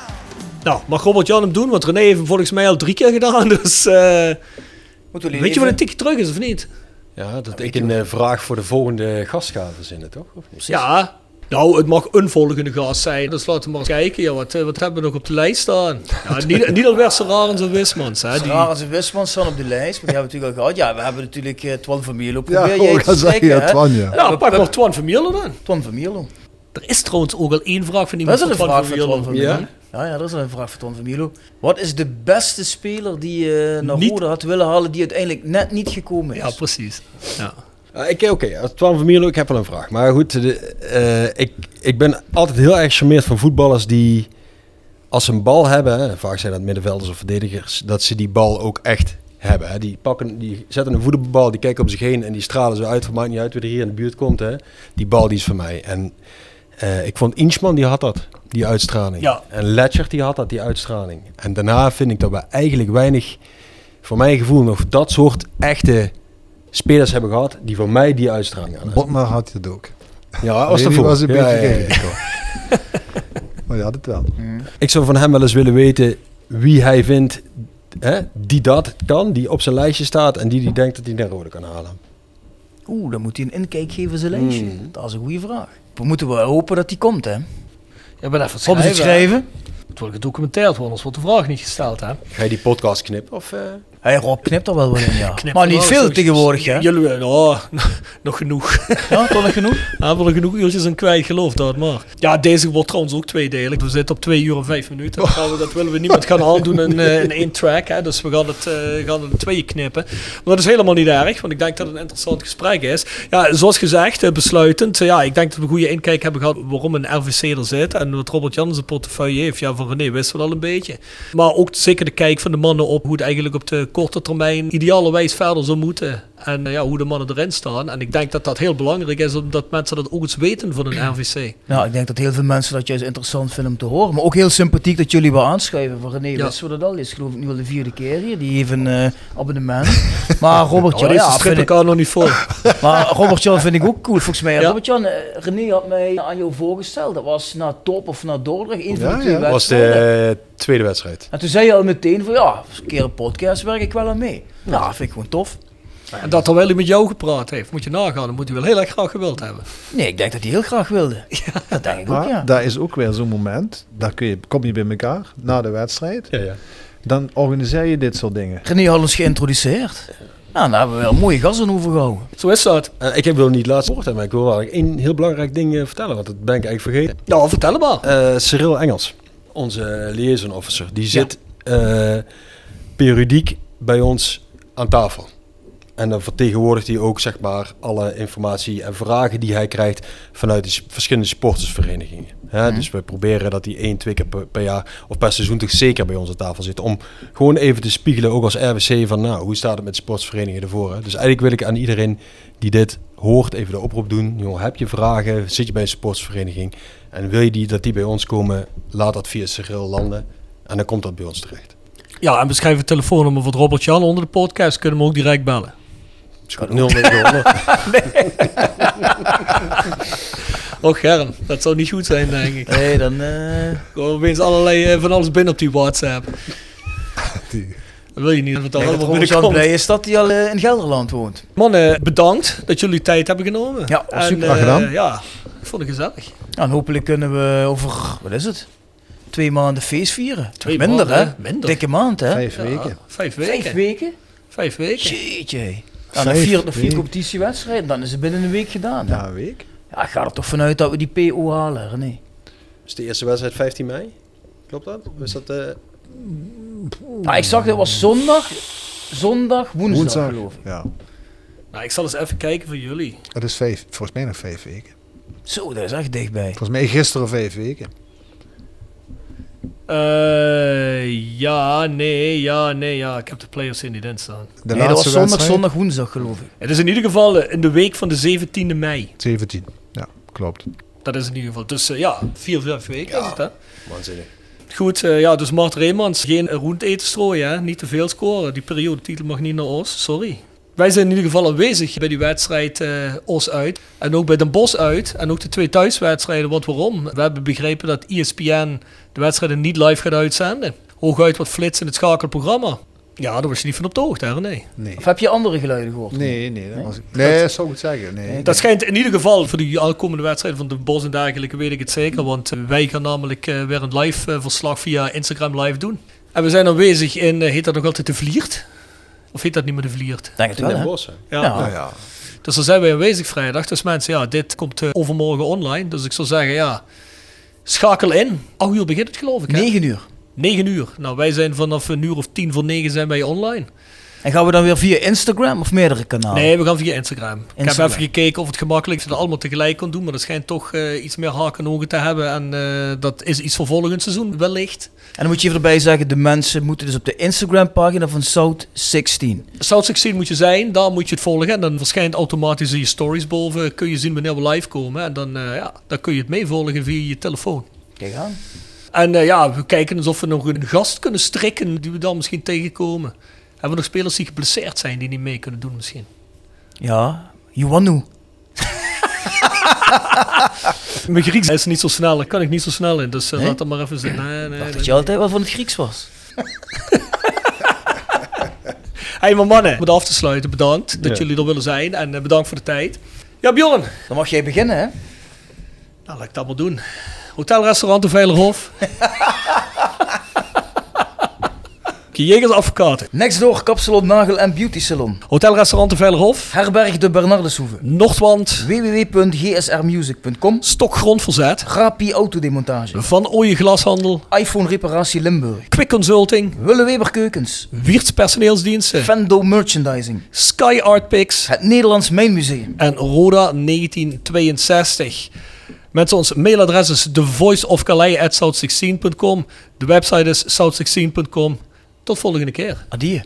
Nou, mag Robert-Jan hem doen? Want René heeft hem volgens mij al drie keer gedaan. Dus eh, weet je wat een tikje terug is of niet? Ja, dat ik een eh, vraag voor de volgende gast ga verzinnen, toch? Of niet? Ja, nou, het mag een volgende gast zijn. Dus laten we maar eens kijken. Ja, wat, eh, wat hebben we nog op de lijst staan? Ja, niet, niet alweer Sararens en Wismans. Hè, die, Sararens en Wismans staan op de lijst, maar die hebben we natuurlijk al gehad. Ja, we hebben natuurlijk uh, Twan van Mierlo. Ja, Probeer jij te ga zeggen, ja? Twan, ja. pak maar Twan van Mierlo dan. Twan van Mierlo. Er is trouwens ook al één vraag van Dat iemand is een van vraag van Twan van Ja? Mierlo. Ja, ja, dat is een vraag van Twan van Mierlo. Wat is de beste speler die je naar Niet- Rode had willen halen, die uiteindelijk net niet gekomen is? Ja, precies. Ja. Ah, ik, Oké, als Twan van Mierlo, ik heb wel een vraag. Maar goed, de, eh, ik, ik ben altijd heel erg gecharmeerd van voetballers die, als ze een bal hebben, hè, vaak zijn dat middenvelders of verdedigers, dat ze die bal ook echt hebben. Hè. Die, pakken, die zetten een voetbalbal, die kijken om zich heen en die stralen zo uit. Van maakt niet uit wie er hier in de buurt komt. Hè. Die bal die is van mij. En eh, ik vond Inchman, die had dat, die uitstraling. Ja. En Ledger, die had dat, die uitstraling. En daarna vind ik dat we eigenlijk weinig, voor mijn gevoel, nog dat soort echte spelers hebben gehad die voor mij die uitstraling hadden. Botmar had het ook. Ja, was ervoor. was een Ja, beetje ja, ja. gek. Maar die had het wel. Ik zou van hem wel eens willen weten wie hij vindt hè, die dat kan, die op zijn lijstje staat en die die denkt dat hij naar rode kan halen. Oeh, dan moet hij een inkijk geven zijn lijstje. Mm. Dat is een goede vraag. We moeten wel hopen dat die komt, hè? Je bent even Op het schrijven. Het wordt gedocumenteerd worden, anders wordt de vraag niet gesteld. Hè? Ga je die podcast knippen? Of, eh? Hey, Rob knipt er wel wat in, ja. Maar niet wel, veel tegenwoordig, hè? Jullie, nou, nog genoeg. Ja, toch nog genoeg? We hebben er genoeg uurtjes aan kwijt, geloof dat maar. Ja, deze wordt trouwens ook tweedelig. We zitten op twee uur en vijf minuten. Dat, we, dat willen we niemand gaan aandoen in, eh, in één track. Hè. Dus we gaan het, eh, gaan het in tweeën knippen. Maar dat is helemaal niet erg, want ik denk dat het een interessant gesprek is. Ja, zoals gezegd, eh, besluitend. ja, ik denk dat we een goede inkijk hebben gehad waarom een RVC er zit. En wat Robert Jan in zijn portefeuille heeft. Ja, van René wisten we al een beetje. Maar ook zeker de kijk van de mannen op hoe het eigenlijk op de korte termijn idealerwijs verder zou moeten. En eh, ja, hoe de mannen erin staan. En ik denk dat dat heel belangrijk is, omdat mensen dat ook eens weten van een RVC. Nou, ik denk dat heel veel mensen dat juist interessant vinden om te horen. Maar ook heel sympathiek dat jullie wel aanschuiven. Voor René Ja. dat al. Is geloof ik nu al de vierde keer hier. Die heeft een eh, abonnement. Maar Robert Oh, Jan, deze ja, strip ik, elkaar nog niet vol. maar Robert Jan vind ik ook cool volgens mij. Ja. Robert Jan, eh, René had mij aan jou voorgesteld. Dat was naar Top of naar Dordrecht. Een van Ja, de twee ja. Was de tweede wedstrijd. En toen zei je al meteen van ja, een keer een podcast werk ik wel aan mee. Ja, vind ik gewoon tof. En dat terwijl hij met jou gepraat heeft, moet je nagaan. Dan moet hij wel heel erg graag gewild hebben. Nee, ik denk dat hij heel graag wilde. Dat denk ik ook, Maar ja. daar is ook weer zo'n moment. Daar kun je, kom je bij elkaar na de wedstrijd. Ja, ja. Dan organiseer je dit soort dingen. René had ons geïntroduceerd. Nou, daar hebben we wel mooie gast aan overgehouden. Zo is dat. Eh, ik heb wil niet laatst woord hebben, maar ik wil wel één heel belangrijk ding eh, vertellen, want dat ben ik eigenlijk vergeten. Ja, vertel maar. Eh, Cyril Engels, onze liaison officer, die zit eh, periodiek bij ons aan tafel. En dan vertegenwoordigt hij ook zeg maar, alle informatie en vragen die hij krijgt vanuit de verschillende supportersverenigingen. Hè, Dus we proberen dat hij één, twee keer per, per jaar of per seizoen toch zeker bij ons aan tafel zit. Om gewoon even te spiegelen, ook als RWC, van nou, hoe staat het met sportsverenigingen ervoor. Hè? Dus eigenlijk wil ik aan iedereen die dit hoort even de oproep doen. Jongen, heb je vragen, zit je bij een sportsvereniging en wil je die, dat die bij ons komen, laat dat via Cyril landen. En dan komt dat bij ons terecht. Ja, en beschrijf het telefoonnummer van Robert Jan onder de podcast. Kunnen we hem ook direct bellen. Is goed, 0900. Och, Germ, dat zou niet goed zijn, denk ik. Nee, dan... eh, Gewoon opeens allerlei eh, van alles binnen op die WhatsApp. Die- Dat wil je niet, dat het Ik Jan binnenkomt. blij is dat hij al eh, in Gelderland woont. Mannen, bedankt dat jullie tijd hebben genomen. Ja, En, super. Eh, gedaan. ja, ik vond het gezellig. Ja, en hopelijk kunnen we over, wat is het? Twee maanden feest vieren. Twee minder, maanden, hè? hè? Minder. Dikke maand, hè? Vijf Ja, weken. Vijf weken. Vijf weken? Vijf weken. Jeetje. Ja, dan Vijf vier, nog vier competitiewedstrijden, dan is het binnen een week gedaan. Ja. Ja, een week. ik ga er toch vanuit dat we die PO halen, René. Is de eerste wedstrijd 15 mei? Klopt dat? Of is dat eh, Nou, ik zag dat was zondag, zondag, woensdag, Woensdag. geloof ik. Ja. Nou, ik zal eens even kijken voor jullie. Het is vijf, volgens mij nog vijf weken. Zo, dat is echt dichtbij. Volgens mij gisteren vijf weken. Eh, ja, nee, ja, nee, ja. Ik heb de players in die dienst staan. De nee, dat was laatste zondag, wedstrijd? zondag, woensdag, geloof ik. Het is in ieder geval eh, in de week van de 17e mei. 17. Ja, klopt. Dat is in ieder geval. Dus eh, ja, vier, vijf weken is het, hè? waanzinnig? Goed, eh, ja, dus Mart Reemans, geen roend eten strooien, hè? Niet te veel scoren. Die periodetitel mag niet naar ons, sorry. Wij zijn in ieder geval aanwezig bij die wedstrijd eh Os uit. En ook bij Den Bosch uit. En ook de twee thuiswedstrijden. Want waarom? We hebben begrepen dat ESPN de wedstrijden niet live gaat uitzenden. Hooguit wat flits in het schakelprogramma. Ja, daar was je niet van op de hoogte, hè, nee. Nee. Of heb je andere geluiden gehoord? Nee, nee, dat, was, nee, dat zou ik het zeggen. Nee. Dat schijnt in ieder geval voor die aankomende wedstrijden van de Bos en dergelijke weet ik het zeker. Want eh, wij gaan namelijk eh, weer een live verslag via Instagram live doen. En we zijn aanwezig in, eh, heet dat nog altijd de Vliert? Of heet dat niet meer de Vliert? Denk het In wel, Den hè? Bosch? Ja. Ja. Nou ja, Dus daar zijn wij aanwezig vrijdag. Dus mensen, ja, dit komt eh, overmorgen online. Dus ik zou zeggen, ja, schakel in. 8 uur begint het geloof ik, hè? 9 uur. 9 uur. Nou, wij zijn vanaf een uur of tien voor 9 zijn wij online. En gaan we dan weer via Instagram of meerdere kanalen? Nee, we gaan via Instagram. Ik heb even gekeken of het gemakkelijk is dat allemaal tegelijk kon doen. Maar dat schijnt toch eh, iets meer haken en ogen te hebben. En eh, dat is iets voor volgend seizoen, wellicht. En dan moet je even erbij zeggen, de mensen moeten dus op de Instagram pagina van South 16. South 16 moet je zijn, daar moet je het volgen. En dan verschijnt automatisch in je stories boven. Kun je zien wanneer we live komen. En dan, eh, ja, dan kun je het meevolgen via je telefoon. Kijk aan. En ja, we kijken alsof we nog een gast kunnen strikken die we dan misschien tegenkomen. Hebben we nog spelers die geblesseerd zijn die niet mee kunnen doen misschien? Ja, Ioannou. Mijn Grieks is niet zo snel, daar kan ik niet zo snel in. Dus eh, Nee? laat dat maar even zitten. Nee, nee, dacht nee. dat je altijd wel van het Grieks was. Hey, mijn mannen, om het af te sluiten, bedankt dat Ja. jullie er willen zijn. En eh, bedankt voor de tijd. Ja, Bjorn. Dan mag jij beginnen, hè? Nou, laat ik dat maar doen. Hotelrestaurant de Veilerhof. Jegers Advocaten. Next door Kapsalon Nagel en Beauty Salon. Hotelrestaurant de Veilerhof. Herberg de Bernardeshoeve. Noordwand. www.gsrmusic.com. Stokgrondverzet. Grapi Autodemontage. Van Ooyen Glashandel. iPhone Reparatie Limburg. Quick Consulting. Willeweber Keukens. Wiertz Personeelsdiensten. Fendo Merchandising. Sky Art Picks. Het Nederlands Mijnmuseum. En Roda 1962. Mensen, ons mailadres is thevoiceofcalais.south16.com. De website is south16.com. Tot volgende keer. Adieu.